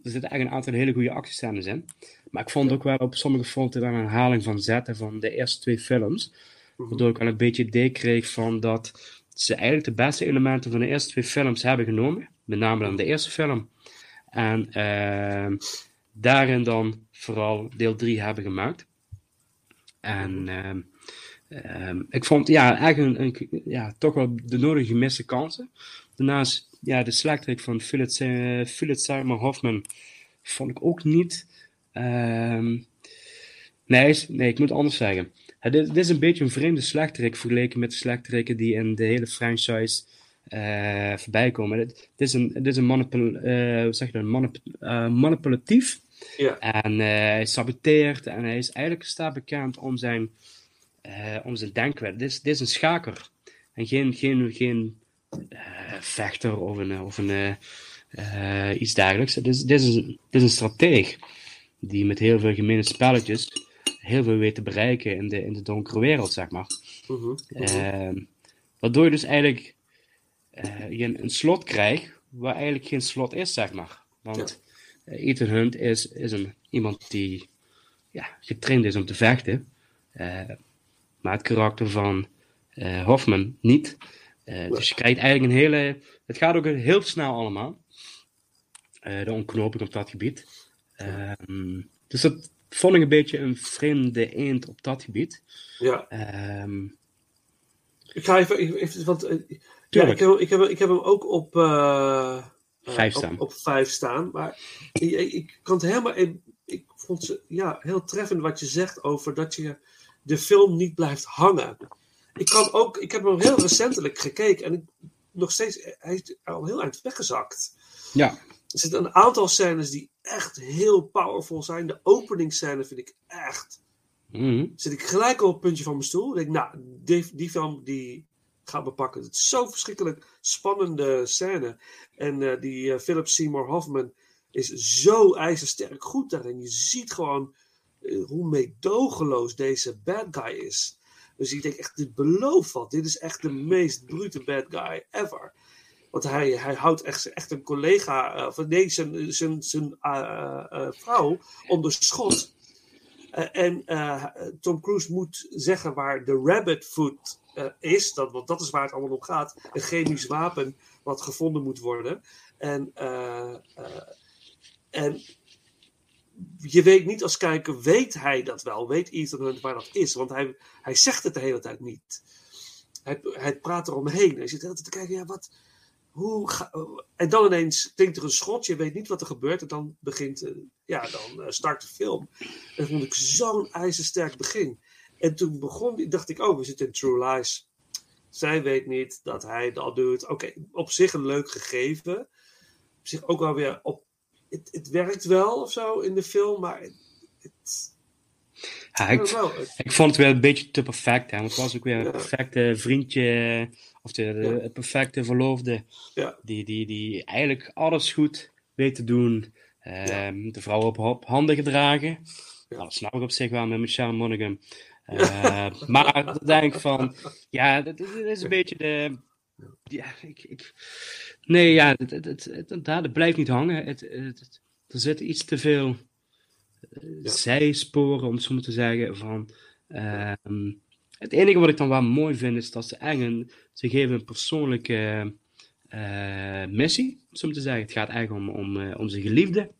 zitten echt een aantal hele goede actiescènes in. Maar ik vond ook wel op sommige fronten een herhaling van zetten van de eerste twee films. Mhm. Waardoor ik wel een beetje het idee kreeg van dat ze eigenlijk de beste elementen van de eerste twee films hebben genomen. Met name dan de eerste film. En daarin dan vooral deel 3 hebben gemaakt. En ehm, ehm, ik vond ja, eigenlijk een, een- ja, toch wel de nodige gemiste kansen. Daarnaast, ja, de slechterik van Philip, Philip Seymour Hoffman vond ik ook niet. Ehm, nee, nee, ik moet anders zeggen. Het is, dit is een beetje een vreemde slechterik vergeleken met de slechterikken die in de hele franchise eh, voorbij komen. Het, het is een, het is een manipul, hoe zeg je dat? Manip, eh, manipulatief. Ja. En eh, hij saboteert en hij is eigenlijk staat bekend om zijn, eh om zijn denkwijze. Dit is, dit is een schaker. En geen, geen, geen eh, vechter of, een, of een, iets dergelijks. Dit is, dit, is een, dit is een strateeg die met heel veel gemene spelletjes heel veel weet te bereiken in de, in de donkere wereld, zeg maar. Mhm. Ehm, waardoor je dus eigenlijk je een, een slot krijgt waar eigenlijk geen slot is, zeg maar. Want Ethan Hunt is, is een, iemand die ja, getraind is om te vechten. Eh, maar het karakter van eh, Hoffman niet. Eh, Dus je krijgt eigenlijk een hele... Het gaat ook heel snel allemaal. Eh, de ontknoping op dat gebied. Ehm, dus dat vond ik een beetje een vreemde eend op dat gebied. ja. Ehm, Ik ga even, want eh, ja, ik, heb, ik, heb, ik heb hem ook op, eh, eh, Vijf op- staan. Op, vijf staan. Maar ik, kan het helemaal. Ik, ik vond ze ja, heel treffend wat je zegt over dat je de film niet blijft hangen. Ik kan ook, ik heb hem heel recentelijk gekeken en ik, nog steeds, hij is al heel eind weggezakt. ja, Er zitten een aantal scènes die echt heel powerful zijn. De openingsscène vind ik echt Mhm. zit ik gelijk op het puntje van mijn stoel. Denk, nou, die, die film die gaat me pakken. Het is zo'n verschrikkelijk spannende scène. En eh, die eh, Philip Seymour Hoffman is zo ijzersterk goed daarin. Je ziet gewoon eh, hoe meedogenloos deze bad guy is. Dus ik denk echt, dit belooft wat. Dit is echt de meest brute bad guy ever. Want hij, hij houdt echt, echt een collega, of nee, zijn, zijn, zijn vrouw onder schot. En Tom Cruise moet zeggen waar de rabbit foot eh, is. Dat, want dat is waar het allemaal om gaat. Een chemisch wapen wat gevonden moet worden. En, eh, eh, en je weet niet als kijker, weet hij dat wel? Weet Ethan Hunt waar dat is? Want hij, hij zegt het de hele tijd niet. Hij, hij praat eromheen. Hij zit de hele te kijken, ja, wat... Hoe en dan ineens klinkt er een schot, je weet niet wat er gebeurt. En dan begint, ja, dan start de film. En dat vond ik zo'n ijzersterk begin. En toen begon, die- dacht ik, oh, we zitten in True Lies. Zij weet niet dat hij dat doet. Oké, op zich een leuk gegeven. Op zich ook wel weer op. Het, het werkt wel of zo in de film, maar het. het Ja, ik. Het- vond het wel een beetje te perfect. Hè? Want het was ook weer een perfecte vriendje. Of de, Ja. het perfecte verloofde. Ja. Die, die, die eigenlijk alles goed weet te doen. Ehm, De vrouw op, op handen gedragen. Ja. Nou, dat snap ik op zich wel met Michelle Monaghan. Eh, maar dan denk ik van, ja, dit is een beetje de. Ja, ik, ik, nee, ja, het, het, blijft niet hangen. Het, er zitten iets te veel eh, Ja. zijsporen, om het zo maar te zeggen. Van, ehm, het enige wat ik dan wel mooi vind, is dat ze eigenlijk een, ze geven een persoonlijke eh, missie, om te zeggen. Het gaat eigenlijk om, om, om zijn geliefde.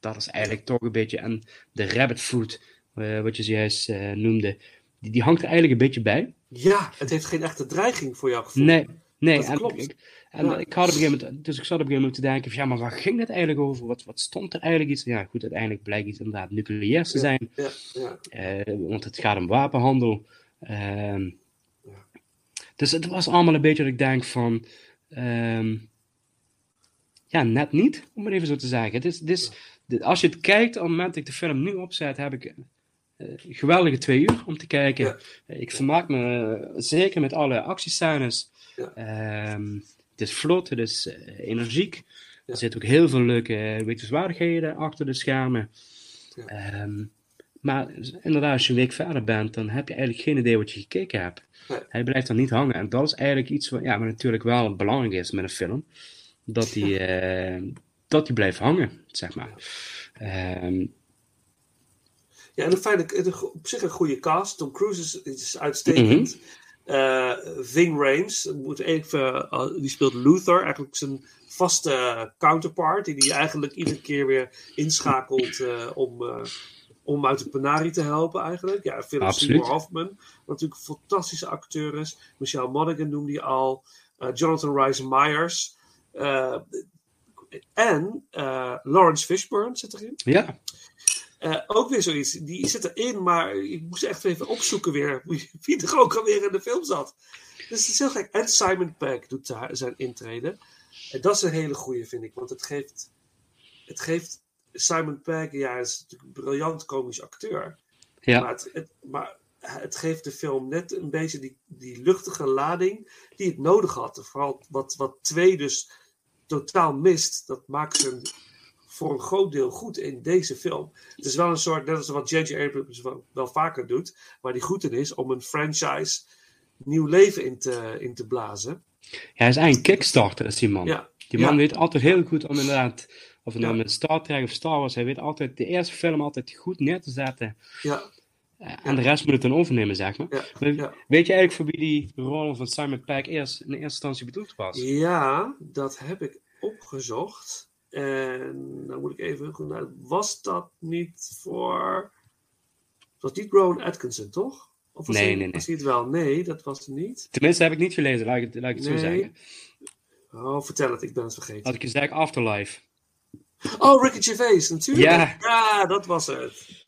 Dat is eigenlijk toch een beetje, en de rabbit food, wat je zojuist eh, noemde, die, die hangt er eigenlijk een beetje bij. ja, het heeft geen echte dreiging voor jouw gevoel. Nee, nee. Dat en klopt. Ik, en Ja. ik had op een gegeven moment, dus ik zat op een gegeven moment te denken, van, ja, maar waar ging het eigenlijk over? Wat, wat stond er eigenlijk iets? Ja, goed, uiteindelijk blijkt iets inderdaad nucleair te zijn, Ja, ja, eh, want het gaat om wapenhandel. Ehm, Ja. Dus het was allemaal een beetje dat ik denk van, ehm, ja, net niet, om het even zo te zeggen. Het is, het is, de- als je het kijkt, op het moment dat ik de film nu opzet, heb ik eh, geweldige twee uur om te kijken. Ja. Eh, Ik vermaak me eh, zeker met alle actiescènes. Ja. Ehm, het is vlot, het is eh, energiek. Ja. Er zitten ook heel veel leuke eh, wetenswaardigheden achter de schermen. Ja. Ehm, maar inderdaad, als je een week verder bent, dan heb je eigenlijk geen idee wat je gekeken hebt. Nee. Hij blijft dan niet hangen. En dat is eigenlijk iets wat, ja, wat natuurlijk wel belangrijk is met een film. Dat die, eh, dat die blijft hangen, zeg maar. Ehm, Ja, en een fijne, op zich een goede cast. Tom Cruise is, is uitstekend. Eh, Ving Rhames, dat moet even, eh, die speelt Luther, eigenlijk zijn vaste counterpart, die hij eigenlijk iedere keer weer inschakelt eh, om, om uit de penarie te helpen eigenlijk. Ja, Philip. Seymour Hoffman, wat natuurlijk een fantastische acteur is. Michelle Monaghan noemde je al. Jonathan Rhys Meyers. Eh, en eh, Lawrence Fishburne zit erin. ja, Eh, ook weer zoiets. Die zit erin, maar ik moest echt even opzoeken weer wie, er ook alweer in de film zat. Dus het is heel gek. En Simon Pegg doet daar zijn intrede. En dat is een hele goeie, vind ik. Want het geeft, het geeft Simon Pegg, ja, is natuurlijk een briljant komisch acteur. ja. Maar, het, het, maar het geeft de film net een beetje die, die luchtige lading die het nodig had. Vooral wat, wat twee dus totaal mist, dat maakt ze voor een groot deel goed in deze film. Het is wel een soort, net als wat J.J. Abrams wel, wel vaker doet, waar die goed in is, om een franchise nieuw leven in te, in te blazen. Ja, hij is eigenlijk een kickstarter, is die man. Ja, Die man ja. weet altijd heel goed om inderdaad, of het nou met Star Trek of Star Wars, hij weet altijd de eerste film altijd goed neer te zetten. ja, Eh, En de rest moet het dan overnemen, zeg maar. Weet je eigenlijk voor wie die rol van Simon Pegg eerst in eerste instantie bedoeld was? Ja, dat heb ik opgezocht. En dan moet ik even goed naar. Was dat niet voor. Het was niet Rowan Atkinson, toch? Of was Nee, hij, nee, nee. Was het wel? Nee, dat was het niet. Tenminste, heb ik niet gelezen, laat ik het, laat ik het zo zeggen. Oh, vertel het, ik ben het vergeten. Had ik gezegd Afterlife. Oh, Ricky Gervais, natuurlijk. Ja. Ja, dat was het.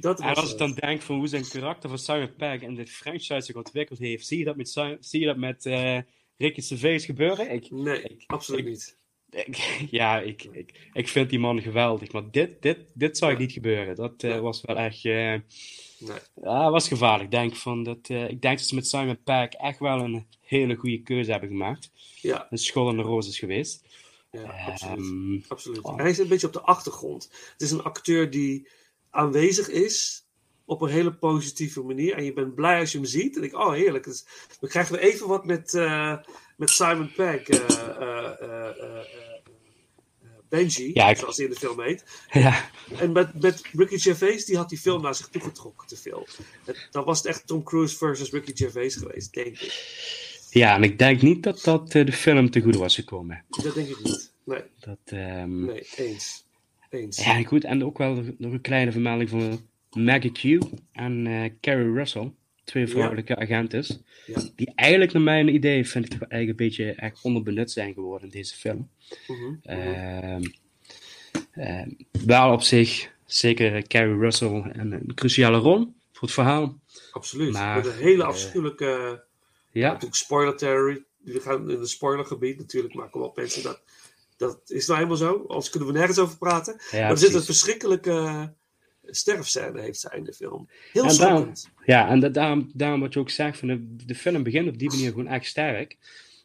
Dat En was als ik het. dan denk van hoe zijn karakter van Simon Pegg en de franchise zich ontwikkeld heeft, zie je dat met, zie je dat met eh, Ricky Gervais gebeuren? Ik, Nee, ik- absoluut ik- niet. Ik- ja, ik, ik, ik vind die man geweldig, maar dit, dit, dit zou niet gebeuren. Dat eh, was wel echt, eh, Nee. ja, was gevaarlijk. Ik denk, van dat, eh, ik denk dat ze met Simon Pegg echt wel een hele goede keuze hebben gemaakt. Ja, Een school in de roos is geweest. ja absoluut. Ehm, absoluut. oh. Hij is een beetje op de achtergrond. Het is een acteur die aanwezig is op een hele positieve manier. En je bent blij als je hem ziet. En ik, oh heerlijk. Dus we krijgen weer even wat met, met Simon Pegg. eh, eh, eh, Benji, Ja, ik- zoals hij in de film heet. ja, En met, met Ricky Gervais, die had die film naar zich toegetrokken te veel. Het- dan was het echt Tom Cruise versus Ricky Gervais geweest, denk ik. ja, en ik denk niet dat dat de film te goed was gekomen. Dat denk ik niet. Nee, Dat, ehm, nee, eens. Eens. Ja, goed. En ook wel nog een kleine vermelding van Maggie Q en eh, Carrie Russell. Twee vrouwelijke agenten. Ja. Die eigenlijk naar mijn idee vind ik toch eigenlijk een beetje echt onderbenut zijn geworden in deze film. Ehm, wel op zich, zeker Carrie Russell, een, een cruciale rol voor het verhaal. Absoluut. maar, Met een hele eh, afschuwelijke. Ja, Natuurlijk spoiler theory. We gaan in het spoilergebied natuurlijk, maar kom op mensen. Dat, dat is nou helemaal zo. Anders kunnen we nergens over praten. ja, maar er zit een verschrikkelijke sterfscène heeft zij in de film. Heel En daarom-. Ja, en da- daarom, daarom wat je ook zegt, van de, de film begint op die manier gewoon echt sterk.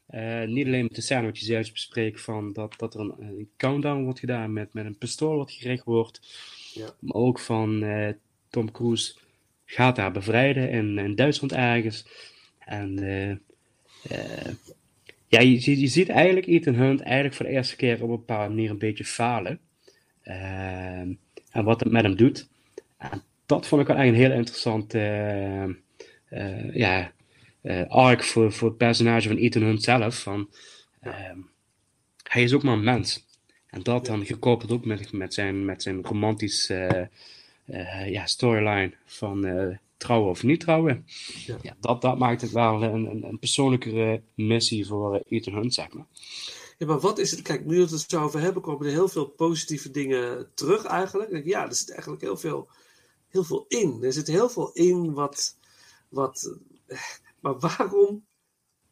Eh, niet alleen met de scène wat je zojuist bespreekt, van dat, dat er een, een countdown wordt gedaan met, met een pistool wat gericht wordt. Ja. Maar ook van eh, Tom Cruise gaat haar bevrijden in, in Duitsland ergens. En eh, ja, je, ziet- je ziet eigenlijk Ethan Hunt eigenlijk voor de eerste keer op een bepaalde manier een beetje falen. En wat het met hem doet. Dat vond ik wel eigenlijk een heel interessant eh, eh, ja, eh, arc voor, voor het personage van Ethan Hunt zelf. Van, ehm, hij is ook maar een mens. En dat dan gekoppeld ook met, met, zijn, met zijn romantisch eh, ja, storyline van trouwen of niet trouwen. Ja. Ja. dat, dat maakt het wel een, een, een persoonlijkere missie voor Ethan Hunt, zeg maar. Ja, maar wat is het? Kijk, nu dat we het zo over hebben, komen er heel veel positieve dingen terug eigenlijk. Ja, er zit eigenlijk heel veel, heel veel in. Er zit heel veel in wat. wat eh, maar waarom.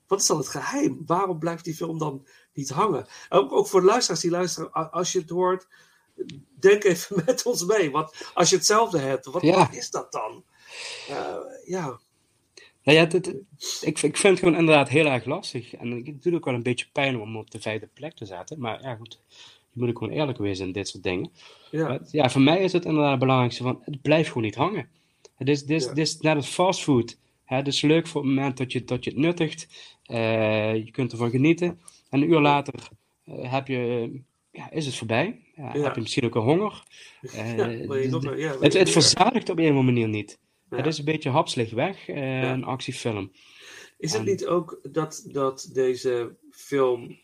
Wat is dan het geheim? Waarom blijft die film dan niet hangen? Ook, ook voor de luisteraars die luisteren, als je het hoort, denk even met ons mee. Want als je hetzelfde hebt, wat, Ja. wat is dat dan? Eh, ja, Nou ja, dit, ik, ik vind het gewoon inderdaad heel erg lastig. En het doet ook wel een beetje pijn om op de vijfde plek te zetten. Maar ja, goed. Je moet ook gewoon eerlijk wezen in dit soort dingen. Ja, Maar ja, voor mij is het inderdaad het belangrijkste van, het blijft gewoon niet hangen. Het is, dit Ja. dit is net als fastfood. Hè, Het is leuk voor het moment dat je, dat je het nuttigt. Eh, je kunt ervan genieten. En een uur later eh, heb je, ja, is het voorbij. Ja. Heb je misschien ook een honger. Eh, ja, wil je d- nog d- een- ja, wil het, verzadigt op een of andere manier niet. Het is een beetje hapslig weg, een actiefilm. Is het niet ook dat, dat deze film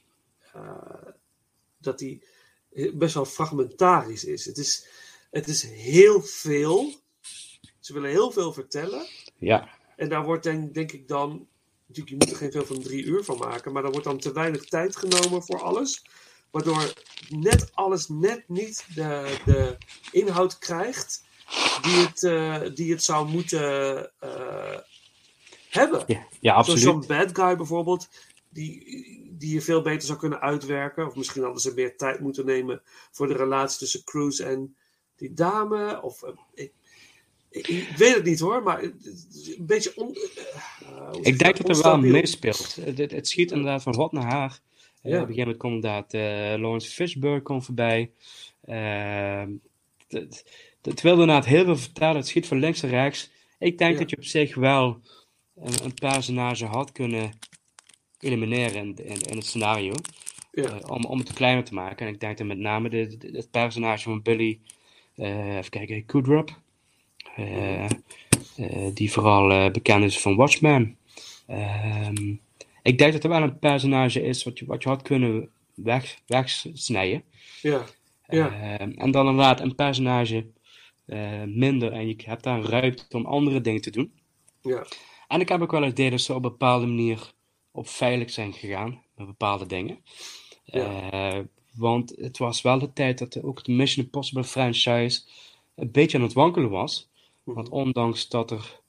dat die best wel fragmentarisch is? Het is, het is heel veel. Ze willen heel veel vertellen. Ja, En daar wordt denk, denk ik dan. Natuurlijk, je moet er geen film van drie uur van maken. Maar er wordt dan te weinig tijd genomen voor alles. Waardoor net alles net niet de, de inhoud krijgt die het, eh, die het zou moeten eh, hebben. ja, absoluut. zo'n bad guy bijvoorbeeld, die, die je veel beter zou kunnen uitwerken. Of misschien hadden ze meer tijd moeten nemen voor de relatie tussen Cruise en die dame. Of, eh, ik, ik, ik weet het niet hoor, maar een beetje on, eh, je Ik denk dat er wel meespeelt. Het, het, het schiet inderdaad van wat naar haar. Eh, Ja. Op een gegeven moment komt inderdaad eh, Lawrence Fishburne komt voorbij. Ehm, het, het wil inderdaad heel veel vertellen. Het schiet van links en rechts. Ik denk Ja. dat je op zich wel een, een personage had kunnen elimineren in, in het scenario. Ja, eh, om, om het kleiner te maken. En ik denk dat met name de, de- het personage van Billy, eh, even kijken, Kudrup, eh, eh, die vooral bekend is van Watchmen. Ehm, ik denk dat er wel een personage is wat je, wat je had kunnen weg, wegsnijden. ja, ja, Ehm, en dan inderdaad een personage minder en je hebt daar ruimte om andere dingen te doen. ja, En ik heb ook wel het idee dat ze op een bepaalde manier op veilig zijn gegaan met bepaalde dingen. Ja. Eh, want het was wel de tijd dat ook de Mission Impossible franchise een beetje aan het wankelen was. Mhm. Want ondanks dat er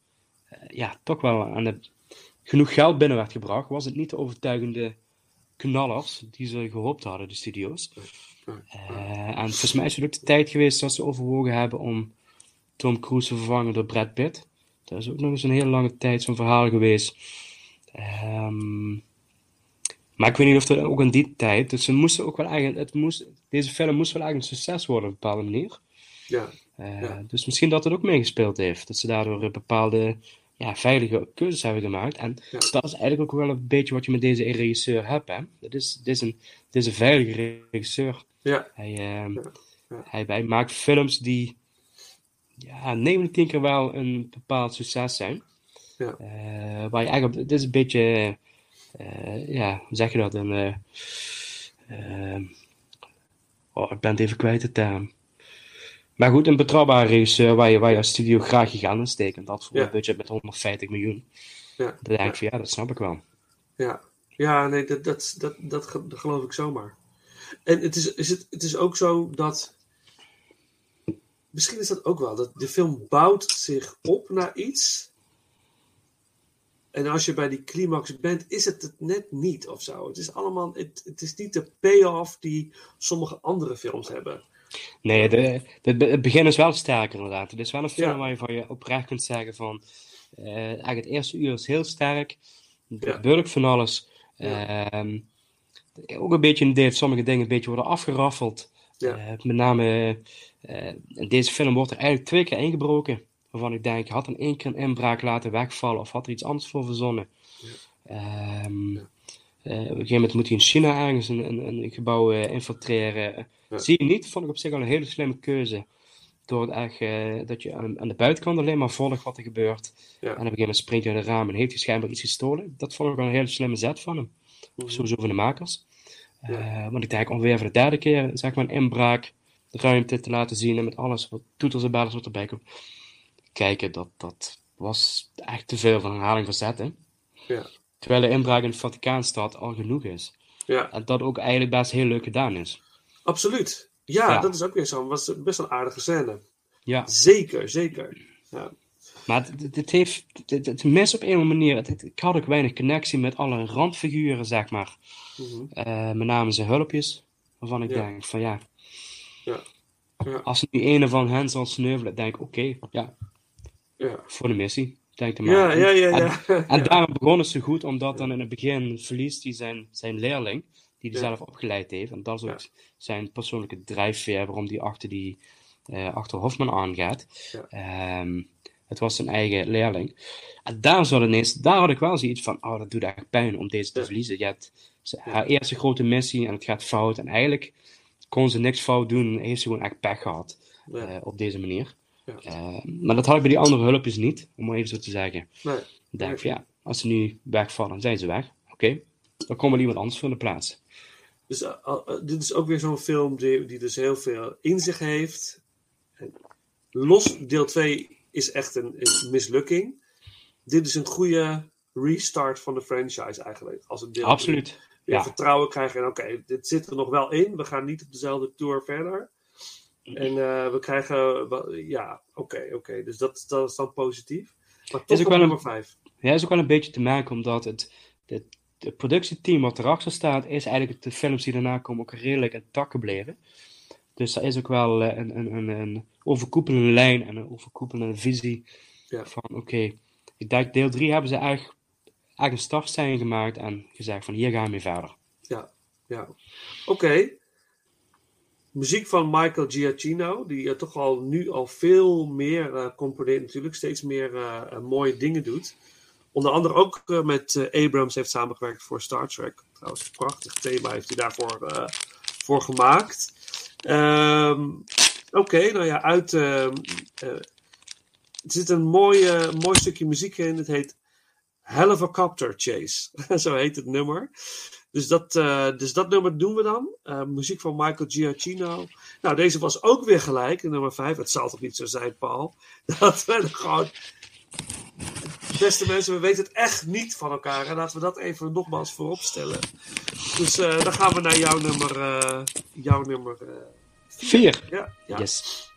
eh, ja, toch wel aan de, genoeg geld binnen werd gebracht, was het niet de overtuigende knallers die ze gehoopt hadden, de studio's. Eh, en volgens mij is het ook de tijd geweest dat ze overwogen hebben om Tom Cruise te vervangen door Brad Pitt. Dat is ook nog eens een hele lange tijd zo'n verhaal geweest. Ehm, maar ik weet niet of dat ook in die tijd. Dus ze moesten ook wel eigenlijk. Het moest, deze film moest wel eigenlijk een succes worden op een bepaalde manier. ja, Eh, Ja. Dus misschien dat het ook meegespeeld heeft. Dat ze daardoor een bepaalde ja, veilige keuzes hebben gemaakt. En Ja. dat is eigenlijk ook wel een beetje wat je met deze regisseur hebt. Hè? Dit, is, dit, is een, dit is een veilige regisseur. ja, Hij, ehm, Ja. Hij, hij maakt films die ja, 9 van 10 keer wel een bepaald succes zijn. Ja. Eh, waar je eigenlijk het is een beetje, eh, ja, hoe zeg je dat? Een, eh, oh, ik ben het even kwijt de term. Maar goed, een betrouwbare regisseur waar je, waar je als studio graag je geld in steekt. En dat voor Ja. een budget met 150 miljoen. ja, denk ik van ja, dat snap ik wel. ja. Ja, nee, dat, dat, dat, dat geloof ik zomaar. En het is, is het, het is ook zo dat. Misschien is dat ook wel. Dat de film bouwt zich op naar iets. En als je bij die climax bent, is het het net niet of zo. Het is allemaal. Het, het is niet de payoff die sommige andere films hebben. Nee, de, de, het begin is wel sterker inderdaad. Het is wel een film Ja. waar je van je oprecht kunt zeggen van... eh, eigenlijk het eerste uur is heel sterk. Er Ja. gebeurt ook van alles. Ja. Ehm, ook een beetje een idee dat sommige dingen een beetje worden afgeraffeld. Eh, met name eh, in deze film wordt er eigenlijk twee keer ingebroken. Waarvan ik denk, je had dan één keer een inbraak laten wegvallen of had er iets anders voor verzonnen. Ehm, Ja. eh, op een gegeven moment moet hij in China ergens een, een, een gebouw eh, infiltreren. Ja. Zie je niet, vond ik op zich al een hele slimme keuze. Door echt, eh, dat je aan, aan de buitenkant alleen maar volgt wat er gebeurt. En op een gegeven moment springt hij uit het raam en heeft hij schijnbaar iets gestolen. Dat vond ik wel een hele slimme zet van hem. Mhm. Sowieso van de makers. Want ik denk ongeveer voor de derde keer, zeg maar, een inbraak, de ruimte te laten zien en met alles wat toeters en bellers wat erbij komt. Kijken, dat, dat was echt te veel van herhaling van zetten. Ja. Terwijl de inbraak in de Vaticaanstad al genoeg is. Ja, En dat ook eigenlijk best heel leuk gedaan is. absoluut. Ja, Ja. dat is ook weer zo. was best wel een aardige scène. Ja, Zeker, zeker. Ja, maar het, het- heeft, het, het mis op een of andere manier. Het, het- ik had ook weinig connectie met alle randfiguren, zeg maar. Mhm. Eh, met name zijn hulpjes. Waarvan ik Ja. denk van ja, ja, als nu een van hen zal sneuvelen, denk ik oké, ja, ja. voor de missie. Denk te Ja, ja, ja, En- ja. En Ja. daarom begon het zo goed, omdat dan in het begin verliest hij zijn, zijn leerling. die hij zelf opgeleid heeft. En dat is ook zijn persoonlijke drijfveer waarom hij achter, die, eh, achter Hofman aangaat. Ehm, het was zijn eigen leerling. En daar, zat ineens, daar had ik wel zoiets van, oh, dat doet echt pijn om deze te verliezen. Je hebt ze- haar eerste grote missie en het gaat fout. En eigenlijk kon ze niks fout doen en heeft ze gewoon echt pech gehad Ja. eh, op deze manier. Ja. Eh, maar dat had ik bij die andere hulpjes niet, om maar even zo te zeggen. Nee. Ik denk van ja, als ze nu wegvallen, zijn ze weg. Oké, dan komt er iemand anders voor de plaats. Dus eh, eh, dit is ook weer zo'n film die, die dus heel veel in zich heeft. Los, deel 2 is echt een, een mislukking. Dit is een goede restart van de franchise eigenlijk. Als het deel Absoluut. weer Ja. vertrouwen krijgen. En oké, dit zit er nog wel in. We gaan niet op dezelfde tour verder. En eh, we krijgen, ja, oké, oké. Dus dat, dat is dan positief. Maar toch ook op wel nummer 5. Ja, is ook wel een beetje te merken, omdat het, het, het productieteam wat erachter staat, is eigenlijk de films die daarna komen ook redelijk intact gebleven. Dus er is ook wel eh, een, een, een, een overkoepelende lijn en een overkoepelende visie Ja. van oké, ik denk deel 3 hebben ze eigenlijk, eigenlijk een startsein gemaakt en gezegd van hier gaan we mee verder. Ja, ja. Oké. Muziek van Michael Giacchino, die eh, toch al nu al veel meer eh componeert natuurlijk, steeds meer eh, mooie dingen doet. Onder andere ook met Abrams heeft samengewerkt voor Star Trek. Trouwens, een prachtig thema heeft hij daarvoor voor gemaakt. Ehm, Oké, nou ja, uit. ehm, eh, er zit een mooi, mooi stukje muziek in. Het heet Hell of a Copter Chase. Zo heet het nummer. Dus dat, eh, dus dat nummer doen we dan. Eh, muziek van Michael Giacchino. Nou, deze was ook weer gelijk, nummer 5. Het zal toch niet zo zijn, Paul? Dat we gewoon. Beste mensen, we weten het echt niet van elkaar. En laten we dat even nogmaals voorop stellen. Dus eh, dan gaan we naar jouw nummer. jouw nummer. eh, Vier. ja, ja. Yes.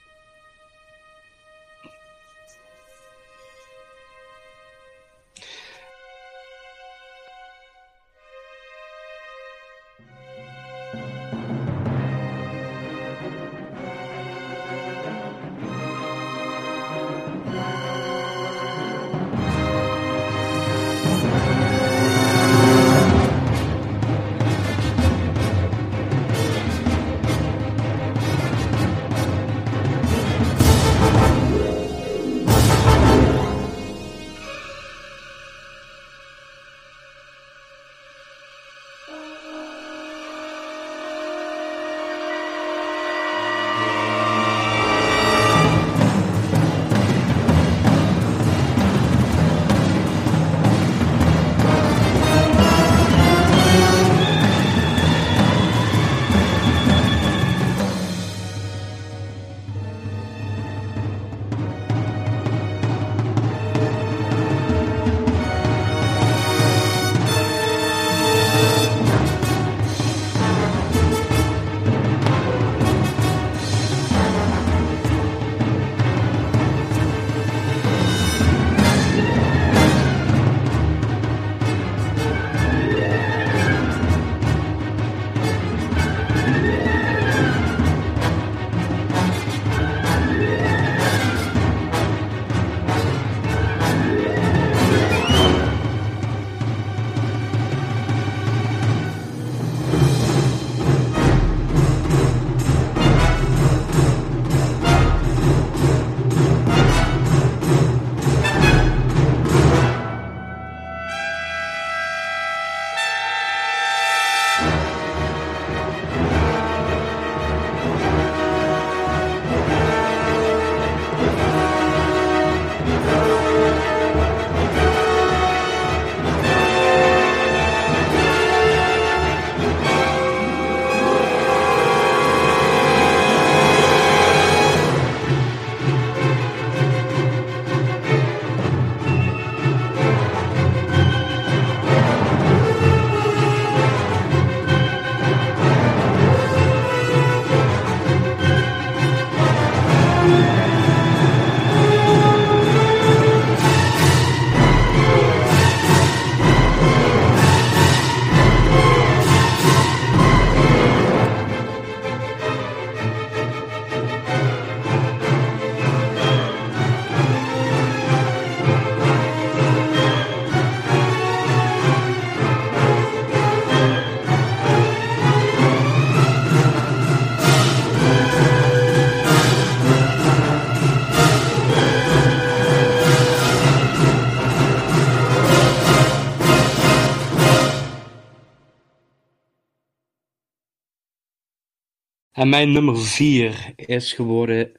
En mijn nummer 4 is geworden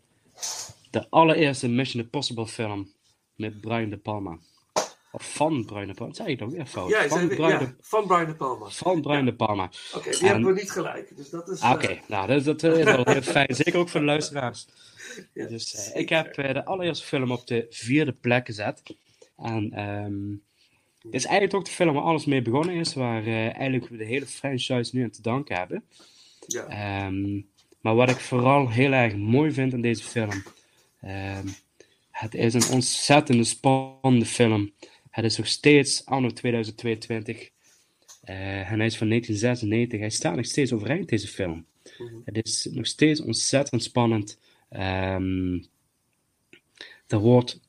de allereerste Mission Impossible film met Brian De Palma. Of van Brian De Palma. Zei je dan weer fout? Ja, van, Brian ja, de, van Brian De Palma. van Brian De Palma. Oké, die En- hebben we niet gelijk. Dus dat is. Ah, Oké, eh, nou, dat, dat is wel heel fijn. Zeker ook voor de luisteraars. ja, Dus eh, ik heb eh, de allereerste film op de vierde plek gezet. En ehm dit is eigenlijk ook de film waar alles mee begonnen is. Waar eh, eigenlijk we de hele franchise nu aan te danken hebben. Ja, Ehm, maar wat ik vooral heel erg mooi vind aan deze film. ehm, het is een ontzettende spannende film. Het is nog steeds anno 2022. eh, en hij is van 1996. Hij staat nog steeds overeind, deze film. Mhm. Het is nog steeds ontzettend spannend. Ehm, er wordt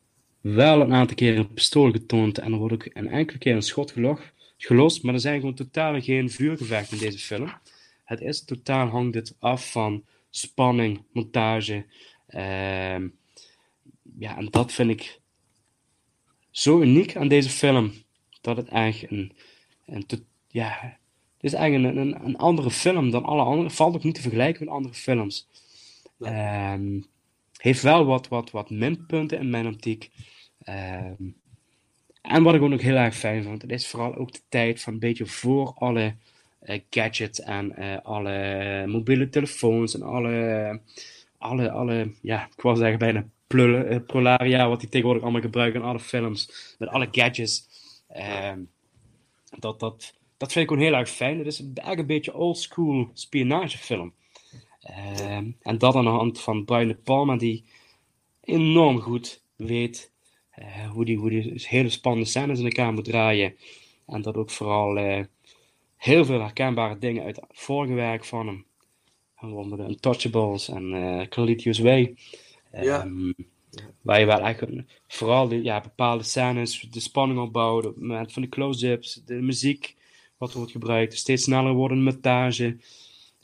wel een aantal keer een pistool getoond en er wordt ook een enkele keer een schot gelo- gelost, maar er zijn gewoon totaal geen vuurgevechten in deze film. Het is totaal hangt dit af van spanning, montage. ehm, ja, en dat vind ik zo uniek aan deze film, dat het echt een, een to- ja, het is eigenlijk een, een, een andere film dan alle andere. Valt ook niet te vergelijken met andere films. Ehm, heeft wel wat, wat, wat minpunten in mijn optiek. Ehm, en wat ik ook nog heel erg fijn vond, het is vooral ook de tijd van een beetje voor alle gadgets en eh, alle mobiele telefoons en alle, alle, alle ja, ik bijna plullen, eh, prolaria, wat die tegenwoordig allemaal gebruiken in alle films, met alle gadgets. Ehm, dat, dat, dat vind ik gewoon heel erg fijn. Het is eigenlijk een beetje oldschool spionagefilm. Ehm, en dat aan de hand van Brian De Palma, die enorm goed weet eh, hoe die, hoe die hele spannende scènes in elkaar moet draaien. En dat ook vooral eh, heel veel herkenbare dingen uit het vorige werk van hem. Waaronder de Untouchables en Carlito's Way. Ja. Ehm, Waar je wel een- vooral de, ja, bepaalde scènes, de spanning opbouwt, op het moment van de close-ups, de muziek wat wordt gebruikt, steeds sneller wordende montage.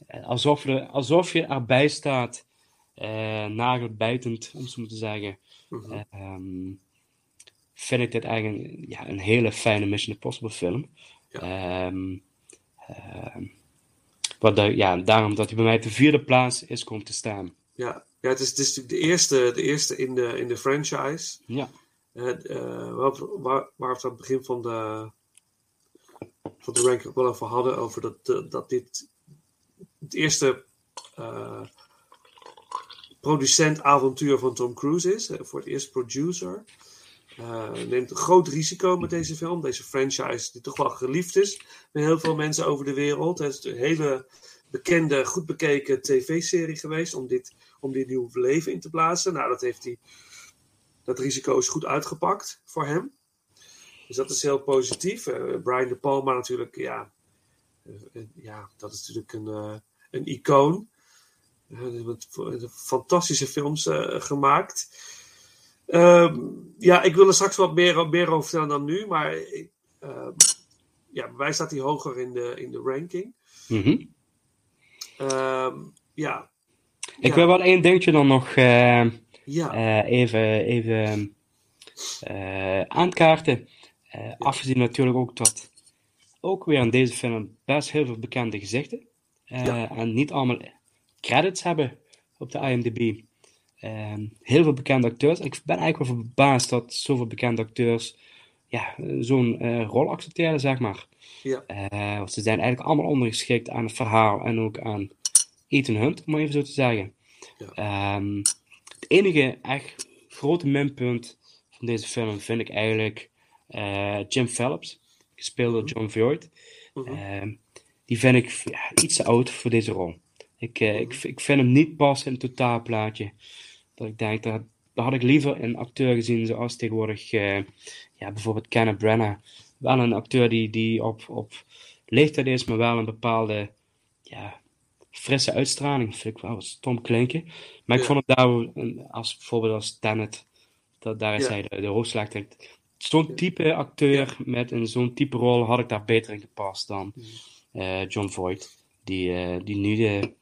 Eh, Alsof, je, alsof je erbij staat, eh nagelbijtend, om zo te zeggen. Mhm. Ehm, vind ik dit eigenlijk een, ja, een hele fijne Mission Impossible film. Ja. Ehm, wat de, ja, daarom dat hij bij mij op de vierde plaats is komen te staan. ja. ja het, is, het is natuurlijk de eerste, de eerste in, de, in de franchise. Ja, Eh, eh, waar, waar, we het aan het begin van de, van de ranking ook wel over hadden. Over dat, eh, dat dit het eerste eh, producent-avontuur van Tom Cruise is. voor het eerst producer. Eh, neemt een groot risico met deze film. Deze franchise die toch wel geliefd is met heel veel mensen over de wereld. Het is een hele bekende, goed bekeken tv-serie geweest om dit, om dit nieuw leven in te blazen. Nou, dat heeft hij dat risico is goed uitgepakt voor hem. Dus dat is heel positief. Eh, Brian De Palma natuurlijk, ja, eh, ja dat is natuurlijk een, eh, een icoon. Uh, fantastische films gemaakt. Ehm, ja, ik wil er straks wat meer, meer over vertellen dan nu, maar ehm, ja, bij mij staat hij hoger in de, in de ranking. Mhm. Ehm, ja, Ik Ja. wil wel één dingetje dan nog eh, ja, eh, even, even eh, aankaarten. Eh, Afgezien natuurlijk ook dat ook weer in deze film best heel veel bekende gezichten. Ja. En niet allemaal credits hebben op de IMDb. Ehm, heel veel bekende acteurs. Ik ben eigenlijk wel verbaasd dat zoveel bekende acteurs ja, zo'n eh, rol accepteren, zeg maar. ja, Eh, want ze zijn eigenlijk allemaal ondergeschikt aan het verhaal en ook aan Ethan Hunt, om even zo te zeggen. Ja. Ehm, het enige echt grote minpunt van deze film vind ik eigenlijk eh, Jim Phelps, gespeeld door John Voight. mhm, Ehm, die vind ik ja, iets te oud voor deze rol. Ik, eh, ik, ik vind hem niet passen in het totaalplaatje. Dat ik denk, daar had ik liever een acteur gezien zoals tegenwoordig eh, ja, bijvoorbeeld Kenneth Branagh. Wel een acteur die, die op, op leeftijd is, maar wel een bepaalde ja, frisse uitstraling. Vind ik wel stom klinken. Maar ik vond het daar, als, bijvoorbeeld als Tenet, dat, daar is Ja. hij de, de hoofdslachter. Zo'n type acteur met een zo'n type rol had ik daar beter in gepast dan eh, John Voight. Die, eh, die nu de,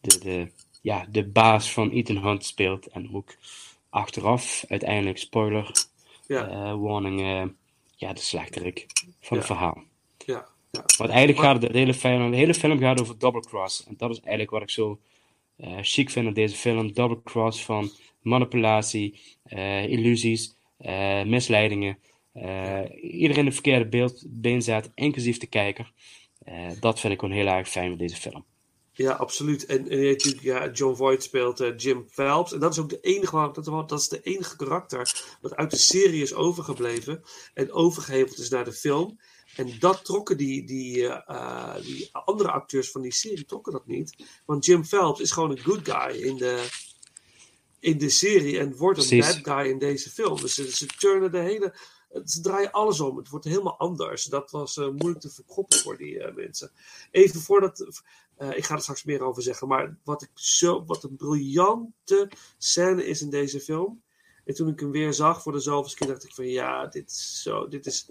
de, de, ja, de baas van Ethan Hunt speelt. En ook achteraf, uiteindelijk, spoiler, ja, eh, warning, eh, ja, de slechterik van het verhaal. ja, ja. Want eigenlijk Maar- gaat het, de hele film, de hele film gaat over double cross. En dat is eigenlijk wat ik zo uh, chic vinden deze film. Double cross van manipulatie, illusies, misleidingen. iedereen de verkeerde beeld, been zet, inclusief de kijker. dat vind ik gewoon heel erg fijn met deze film. Ja, absoluut. En, en natuurlijk, ja, John Voight speelt uh, Jim Phelps. En dat is ook de enige, dat, dat is de enige karakter wat uit de serie is overgebleven. En overgeheveld is naar de film. En dat trokken die, die, uh, die andere acteurs van die serie trokken dat niet. Want Jim Phelps is gewoon een good guy in de, in de serie. En wordt een bad guy in deze film. Dus ze, ze turnen de hele ze draaien alles om. Het wordt helemaal anders. Dat was uh, moeilijk te verkroppen voor die uh, mensen. Even voordat. Uh, ik ga er straks meer over zeggen. Maar wat, ik zo, wat een briljante scène is in deze film. En toen ik hem weer zag voor de zoveelste keer, dacht ik van ja, dit is zo, dit is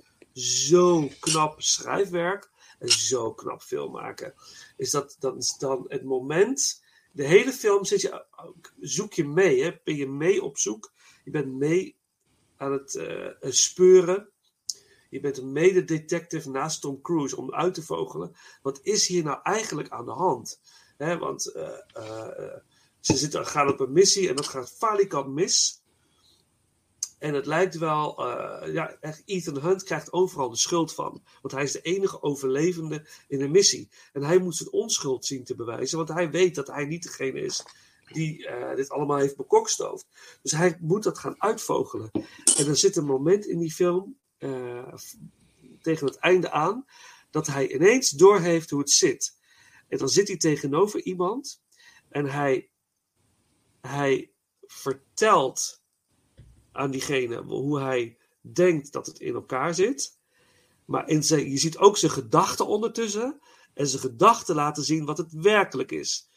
knap schrijfwerk. En zo knap film maken. Is dat, dat is dan het moment. De hele film zit je, zoek je mee. Hè? Ben je mee op zoek. Je bent mee aan het uh, speuren. Je bent een mededetective naast Tom Cruise om uit te vogelen. Wat is hier nou eigenlijk aan de hand? Want uh, uh, ze zitten, gaan op een missie en dat gaat falikant mis. En het lijkt wel, ja, echt Ethan Hunt krijgt overal de schuld van. Want hij is de enige overlevende in de missie. En hij moet zijn onschuld zien te bewijzen, want hij weet dat hij niet degene is die uh, dit allemaal heeft bekokstoofd. Dus hij moet dat gaan uitvogelen. En er zit een moment in die film, uh, tegen het einde aan, dat hij ineens doorheeft hoe het zit. En dan zit hij tegenover iemand en hij, hij vertelt aan diegene hoe hij denkt dat het in elkaar zit. Maar in zijn, je ziet ook zijn gedachten ondertussen. En zijn gedachten laten zien wat het werkelijk is.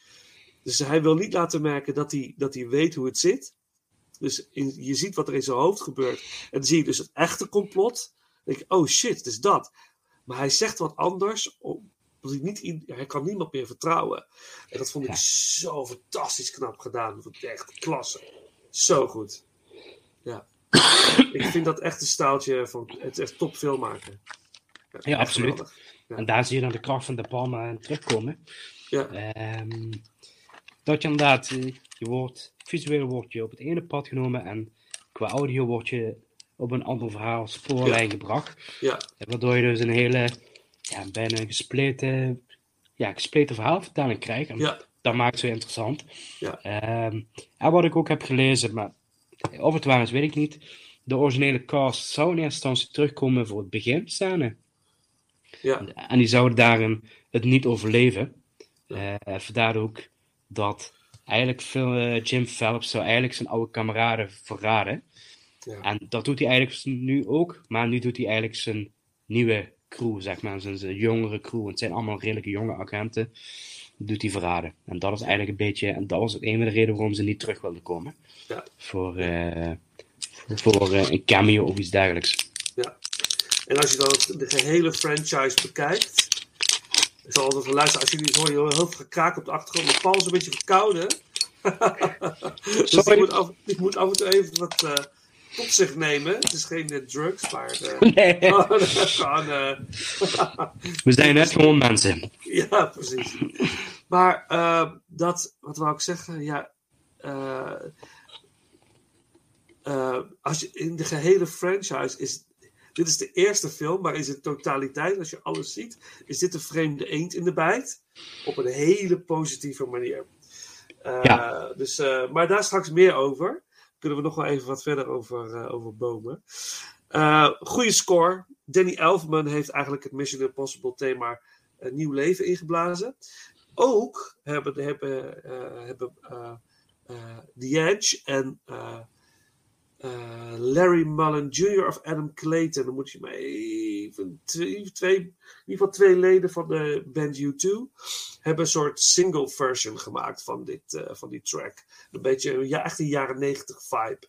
Dus hij wil niet laten merken dat hij, dat hij weet hoe het zit. Dus in, je ziet wat er in zijn hoofd gebeurt. En dan zie je dus het echte complot. Dan denk je, oh shit, het is dat. Maar hij zegt wat anders. Omdat hij, niet, hij kan niemand meer vertrouwen. En dat vond ik zo fantastisch knap gedaan. Dat vond ik echt klasse. Zo goed. Ja. ik vind dat echt een staaltje van. Het is echt top film maken. Ja, ja absoluut. Ja. En daar zie je dan de kracht van de Palma terugkomen. Ja. Um, dat je inderdaad, eh, je wordt, visueel word je op het ene pad genomen en qua audio word je op een ander verhaal spoorlijn gebracht. Ja. Waardoor je dus een hele, ja, bijna gespleten, ja, gespleten verhaalvertelling krijgt. En ja. dat maakt het zo interessant. Ja. Um, en wat ik ook heb gelezen, maar of het waar is, weet ik niet. De originele cast zou in eerste instantie terugkomen voor het beginscène. Ja. En die zouden daarin het niet overleven. Ja. Uh, vandaar ook dat eigenlijk veel, uh, Jim Phelps zou eigenlijk zijn oude kameraden verraden. Ja. En dat doet hij eigenlijk nu ook, maar nu doet hij eigenlijk zijn nieuwe crew, zeg maar, zijn, zijn jongere crew. Het zijn allemaal redelijke jonge agenten. Doet hij verraden. En dat is eigenlijk een beetje, en dat was het een van de redenen waarom ze niet terug wilden komen. Ja. Voor, uh, voor uh, een cameo of iets dergelijks. Ja. En als je dan de gehele franchise bekijkt, zal altijd luisteren, als jullie horen, heel veel gekraak op de achtergrond. Paul is een beetje verkouden. dus ik moet, af, ik moet, af, en toe even wat uh, tot zich nemen. Het is geen uh, drugs, maar... Uh, nee. gewoon, We zijn net gewoon mensen. Ja, precies. Maar dat, wat wou ik zeggen? Ja, als je, in de gehele franchise is dit is de eerste film, maar in zijn totaliteit, als je alles ziet, is dit een vreemde eend in de bijt. Op een hele positieve manier. Uh, ja. dus, uh, maar daar straks meer over. Kunnen we nog wel even wat verder over, uh, over bomen. goede score. Danny Elfman heeft eigenlijk het Mission Impossible thema een nieuw leven ingeblazen. Ook hebben, hebben, hebben The Edge en uh, Larry Mullen Jr. of Adam Clayton. Dan moet je maar even. Twee, twee, in ieder geval twee leden van de band U2 hebben een soort single version gemaakt van, dit, uh, van die track. Een beetje ja, echt een jaren 90 vibe.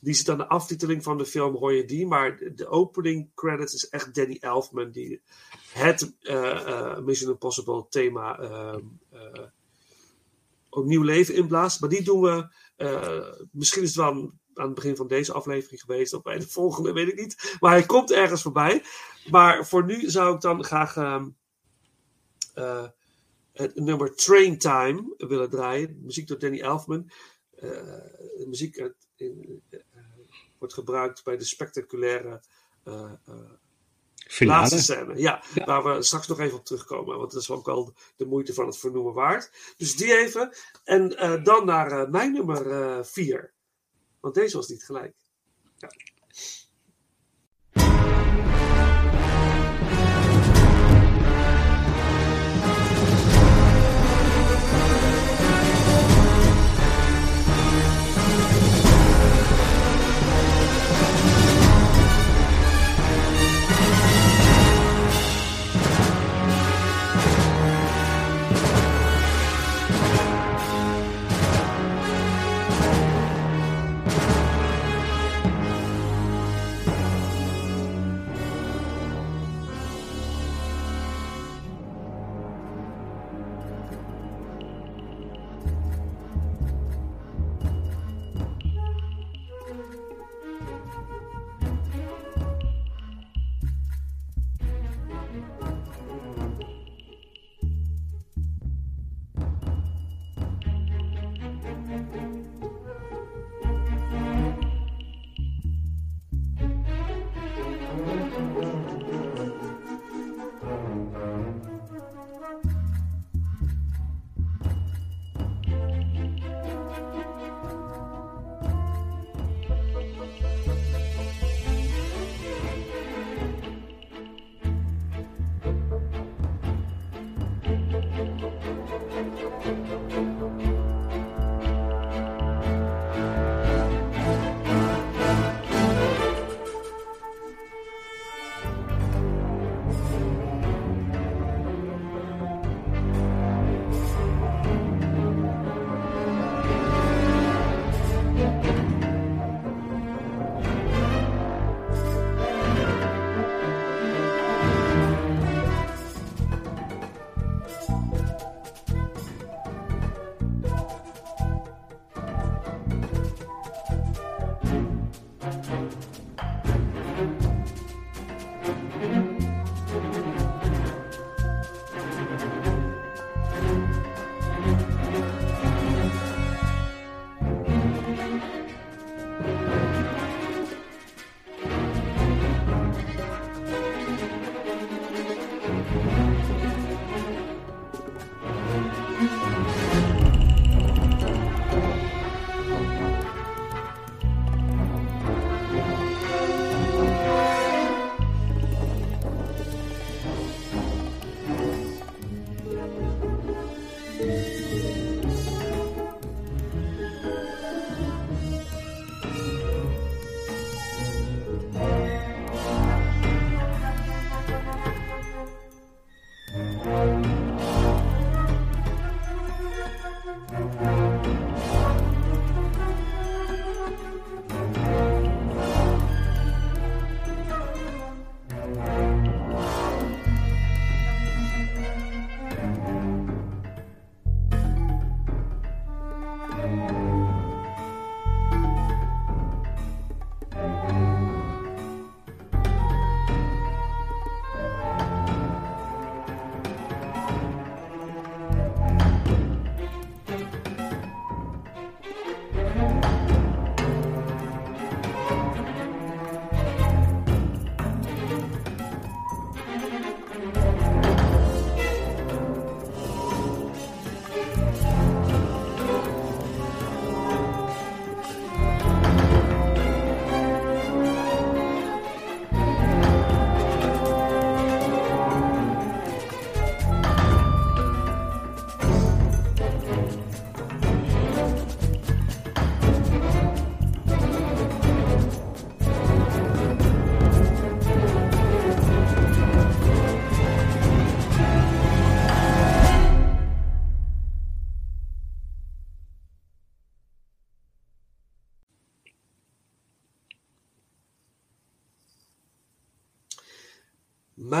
Die zit aan de aftiteling van de film, hoor je die. Maar de opening credits is echt Danny Elfman die het uh, Mission Impossible thema ehm, opnieuw leven inblaast. Maar die doen we. misschien is het wel aan het begin van deze aflevering geweest, of bij de volgende, weet ik niet. Maar hij komt ergens voorbij. Maar voor nu zou ik dan graag uh, uh, het nummer Train Time willen draaien. Muziek door Danny Elfman. Uh, muziek uit, in, uh, wordt gebruikt bij de spectaculaire uh, laatste scène. Ja, ja, waar we straks nog even op terugkomen. Want dat is ook wel de moeite van het vernoemen waard. Dus die even. En dan naar mijn nummer 4. Want deze was niet gelijk. Ja.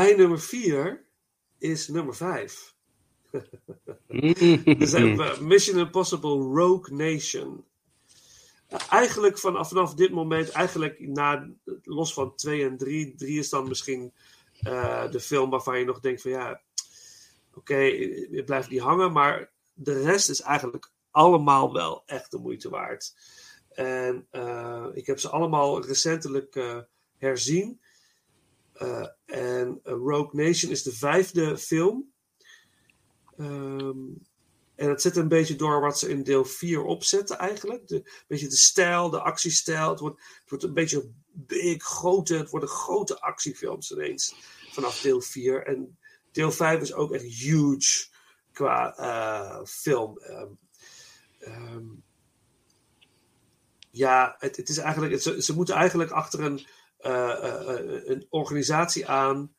Mijn nummer 4 is nummer 5. dus Mission Impossible Rogue Nation. Eigenlijk vanaf, vanaf dit moment, eigenlijk na, los van 2 en 3. 3 is dan misschien uh, de film waarvan je nog denkt van ja, oké, het blijft niet hangen, maar de rest is eigenlijk allemaal wel echt de moeite waard. En uh, ik heb ze allemaal recentelijk uh, herzien. Uh, en Rogue Nation is de vijfde film. Um, en het zit een beetje door wat ze in deel 4 opzetten eigenlijk. De, een beetje de stijl, de actiestijl. Het wordt, wordt een beetje big, grote, het worden grote actiefilms ineens vanaf deel 4. En deel 5 is ook echt huge qua uh, film. Um, um, ja, het, het, is eigenlijk, ze, ze, moeten eigenlijk achter een, een organisatie aan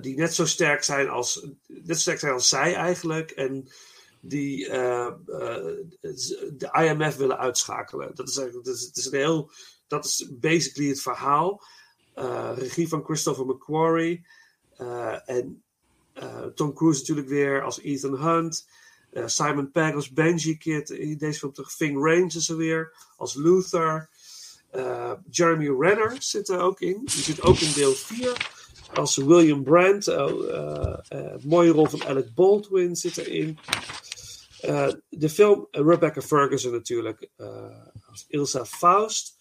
die net zo sterk zijn als, net zo sterk zijn als zij eigenlijk. En die de IMF willen uitschakelen. Dat is, dat is, een heel, dat is basically het verhaal. Regie van Christopher McQuarrie. en Tom Cruise natuurlijk weer als Ethan Hunt. Simon Pegg als Benji Kid. In deze film terug. Ving Rhames is er weer als Luther. Jeremy Renner zit er ook in. Die zit ook in deel 4 als William Brandt. mooie rol van Alec Baldwin zit erin. De film Rebecca Ferguson natuurlijk als Ilsa Faust.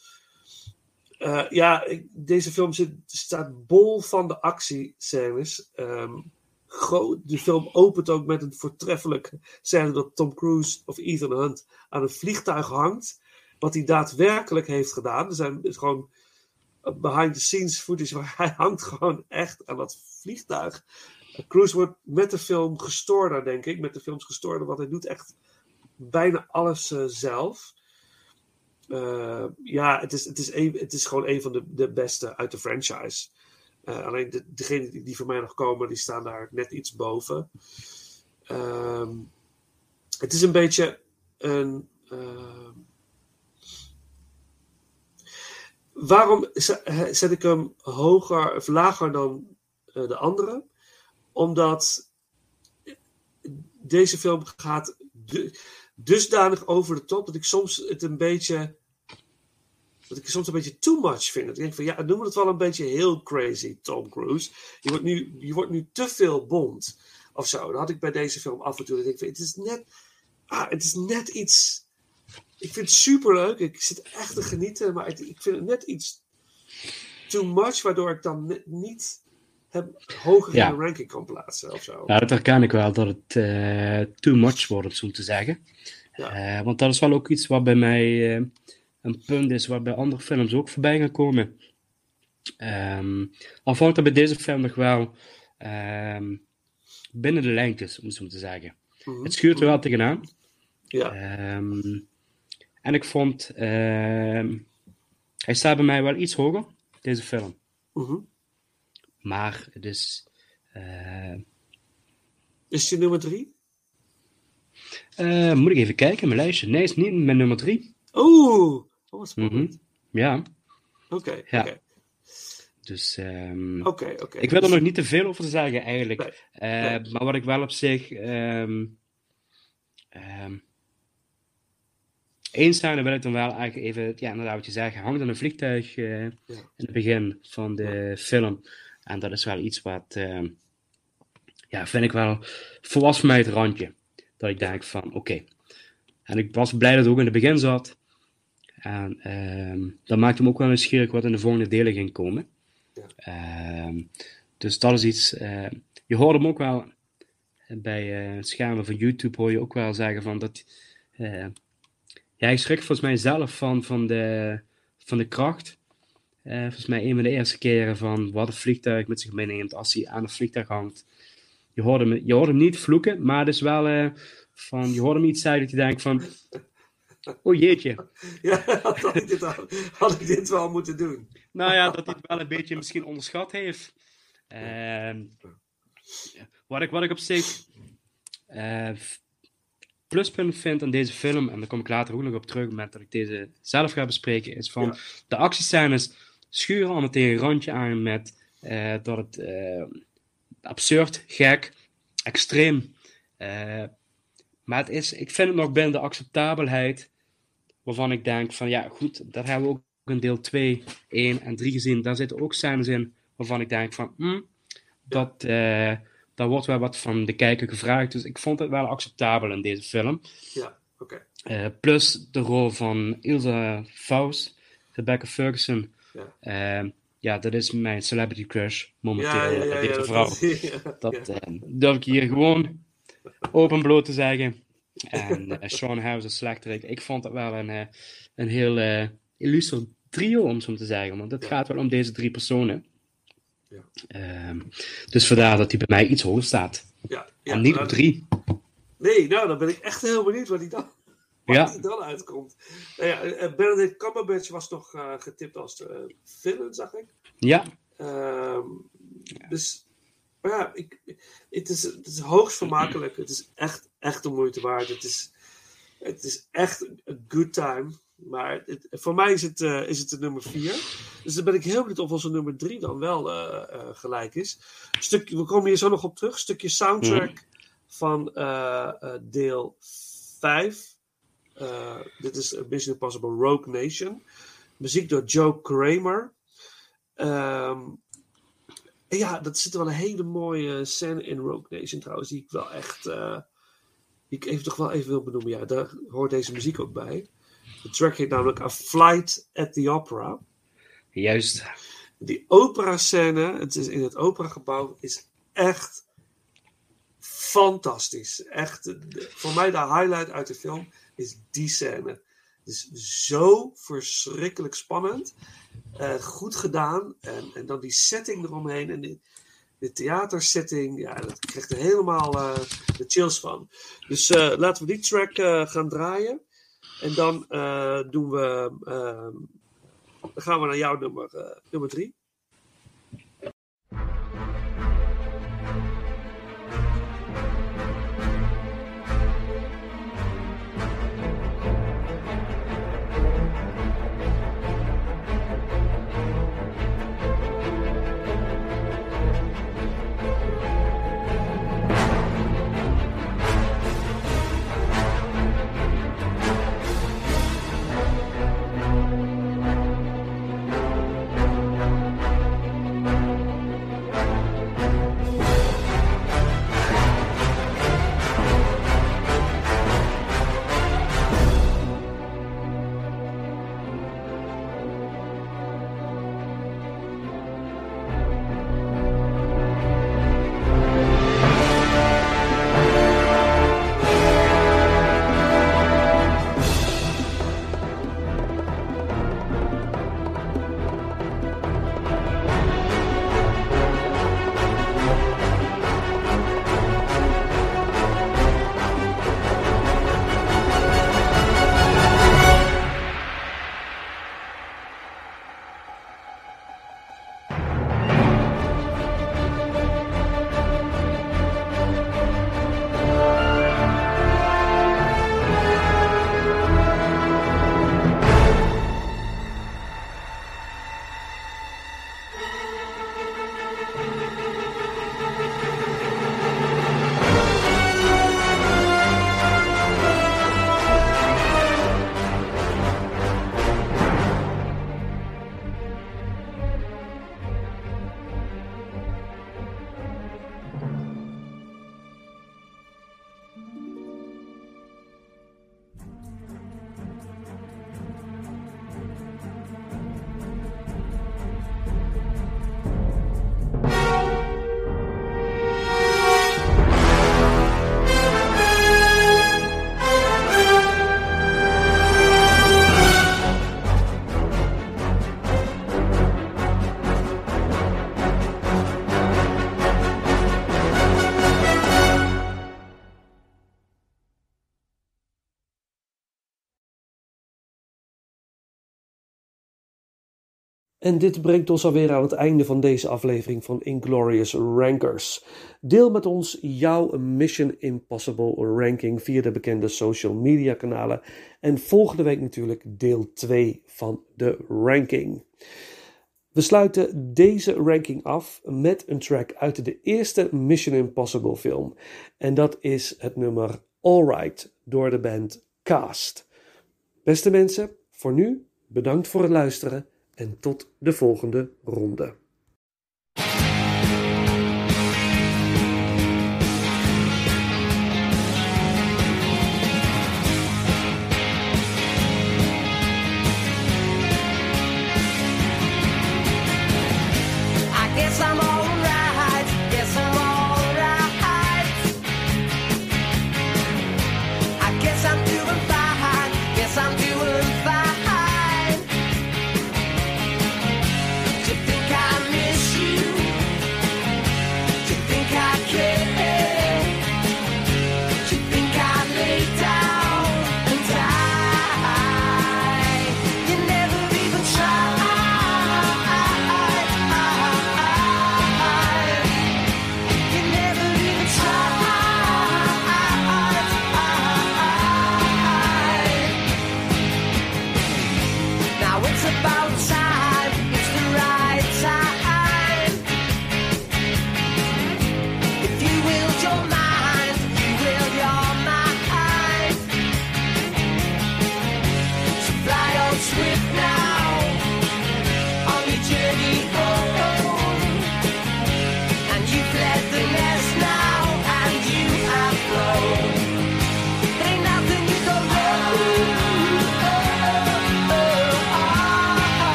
Ja, deze film zit, staat bol van de actiescènes. Um, de film opent ook met een voortreffelijke scène dat Tom Cruise of Ethan Hunt aan een vliegtuig hangt. Wat hij daadwerkelijk heeft gedaan. Er zijn is gewoon behind the scenes footage waar hij hangt gewoon echt aan dat vliegtuig. Cruise wordt met de film gestoorder, denk ik. Met de films gestoorder, want hij doet echt bijna alles uh, zelf. Uh, ja, het is, het, is een, het is gewoon een van de, de beste uit de franchise. Uh, alleen de, degenen die, die voor mij nog komen, die staan daar net iets boven. Um, het is een beetje een. Waarom zet ik hem hoger of lager dan de andere? Omdat deze film gaat dusdanig over de top dat ik soms het een beetje. Dat ik soms een beetje too much vind. Ik denk van ja, noem het wel een beetje heel crazy, Tom Cruise. Je wordt nu, je wordt nu te veel bond. Of zo. Dat had ik bij deze film af en toe. Ik denk van, het is net. Ah, het is net iets. Ik vind het super leuk. Ik zit echt te genieten. Maar ik vind het net iets too much. Waardoor ik dan niet hem hoger in de ranking kan plaatsen of zo. Ja, dat herken ik wel, dat het uh, too much wordt, om zo te zeggen. Ja. Uh, want dat is wel ook iets wat bij mij uh, een punt is, waar bij andere films ook voorbij gaan komen. Um, al ik dat bij deze film nog wel um, binnen de lijntjes, om zo te zeggen. Mm -hmm. Het schuurt er wel tegenaan. Ja. Um, en ik vond, hij staat bij mij wel iets hoger, deze film. Mm -hmm. Maar het is. Uh... Is het nummer drie? Uh, moet ik even kijken, mijn lijstje. Nee, is niet mijn nummer drie. Oeh, oh, wat spannend. Mm -hmm. Ja. Oké, okay, ja. Okay. Dus um, okay, ik wil er nog niet te veel over zeggen eigenlijk. Nee, nee. Maar wat ik wel op zich. Um, um, Eén scène wil ik dan wel eigenlijk even, ja, inderdaad wat je zegt, hangt aan een vliegtuig uh, ja. in het begin van de ja. film. En dat is wel iets wat, uh, ja, vind ik wel, volwassen mij het randje. Dat ik denk van, oké. Okay. En ik was blij dat het ook in het begin zat. En uh, dat maakte me ook wel nieuwsgierig wat in de volgende delen ging komen. Ja. dus dat is iets, uh, je hoort hem ook wel bij schermen van YouTube, hoor je ook wel zeggen van dat, ja, ik schrik volgens mij zelf van, van, de, van de kracht uh, volgens mij een van de eerste keren van wat een vliegtuig met zich meeneemt als hij aan een vliegtuig hangt. Je hoort hem, je hoort hem niet vloeken, maar het is wel uh, van, je hoort hem iets zeggen dat je denkt van, oh jeetje. Ja, had ik, dit al, had ik dit wel moeten doen. Nou ja, dat hij het wel een beetje misschien onderschat heeft. Uh, wat, ik, wat ik op zich uh, pluspunt vind aan deze film, en daar kom ik later ook nog op terug, met dat ik deze zelf ga bespreken, is van ja. de actiescènes schuren allemaal tegen een randje aan met uh, dat het uh, absurd, gek, extreem. Uh, maar het is, ik vind het nog binnen de acceptabelheid waarvan ik denk van ja goed, dat hebben we ook in deel 2, 1 en 3 gezien. Daar zitten ook scènes in waarvan ik denk van hm, dat, daar wordt wel wat van de kijker gevraagd. Dus ik vond het wel acceptabel in deze film. Ja, oké. Uh, plus de rol van Ilse Faust, Rebecca Ferguson. Ja. Uh, ja, dat is mijn celebrity crush momenteel. Ja, ja, ja, deze vrouw. Dat, dat durf ik hier gewoon open bloot te zeggen. En uh, Sean Houser slechterik. Ik vond het wel een, een heel illuster trio, om zo te zeggen. Want het gaat wel om deze drie personen. Ja. Ehm, dus vandaar dat hij bij mij iets hoger staat. Ja, en niet op drie. Nee, nou, dan ben ik echt heel benieuwd waar die dan, waar Ja. die dan uitkomt. Nou ja, eh, Benedict Cumberbatch was nog eh, getipt als de villain, zag ik. Ja, Ehm, Dus, ja, ik, het, is, het is hoogst vermakelijk. Het is echt, echt de moeite waard. Het is, het is echt een good time. Maar het, voor mij is het, eh, is het de nummer 4. Dus dan ben ik heel benieuwd of onze nummer 3 dan wel eh, eh, gelijk is. Stuk, we komen hier zo nog op terug. Stukje soundtrack van eh, eh, deel 5. Eh, dit is Mission Impossible Rogue Nation. Muziek door Joe Kramer. Ehm, en ja, dat zit wel een hele mooie scène in Rogue Nation trouwens. Die ik wel echt. die ik even toch wel even wil benoemen. Ja, daar hoort deze muziek ook bij. De track heet namelijk A Flight at the Opera. juist. Die opera-scène, het is in het operagebouw, is echt fantastisch. Echt, de- voor mij de highlight uit de film is die scène. Het is zo verschrikkelijk spannend. eh, goed gedaan. En, en dan die setting eromheen. En die, de theatersetting. Ja, dat krijgt er helemaal eh, de chills van. Dus eh, laten we die track gaan draaien. En dan eh, doen we. ehm, dan gaan we naar jouw nummer, eh, nummer drie. En dit brengt ons alweer aan het einde van deze aflevering van Inglorious Rankers. Deel met ons jouw Mission Impossible ranking via de bekende social media kanalen. En volgende week natuurlijk deel 2 van de ranking. We sluiten deze ranking af met een track uit de eerste Mission Impossible film. En dat is het nummer Alright door de band Cast. Beste mensen, voor nu bedankt voor het luisteren en tot de volgende ronde.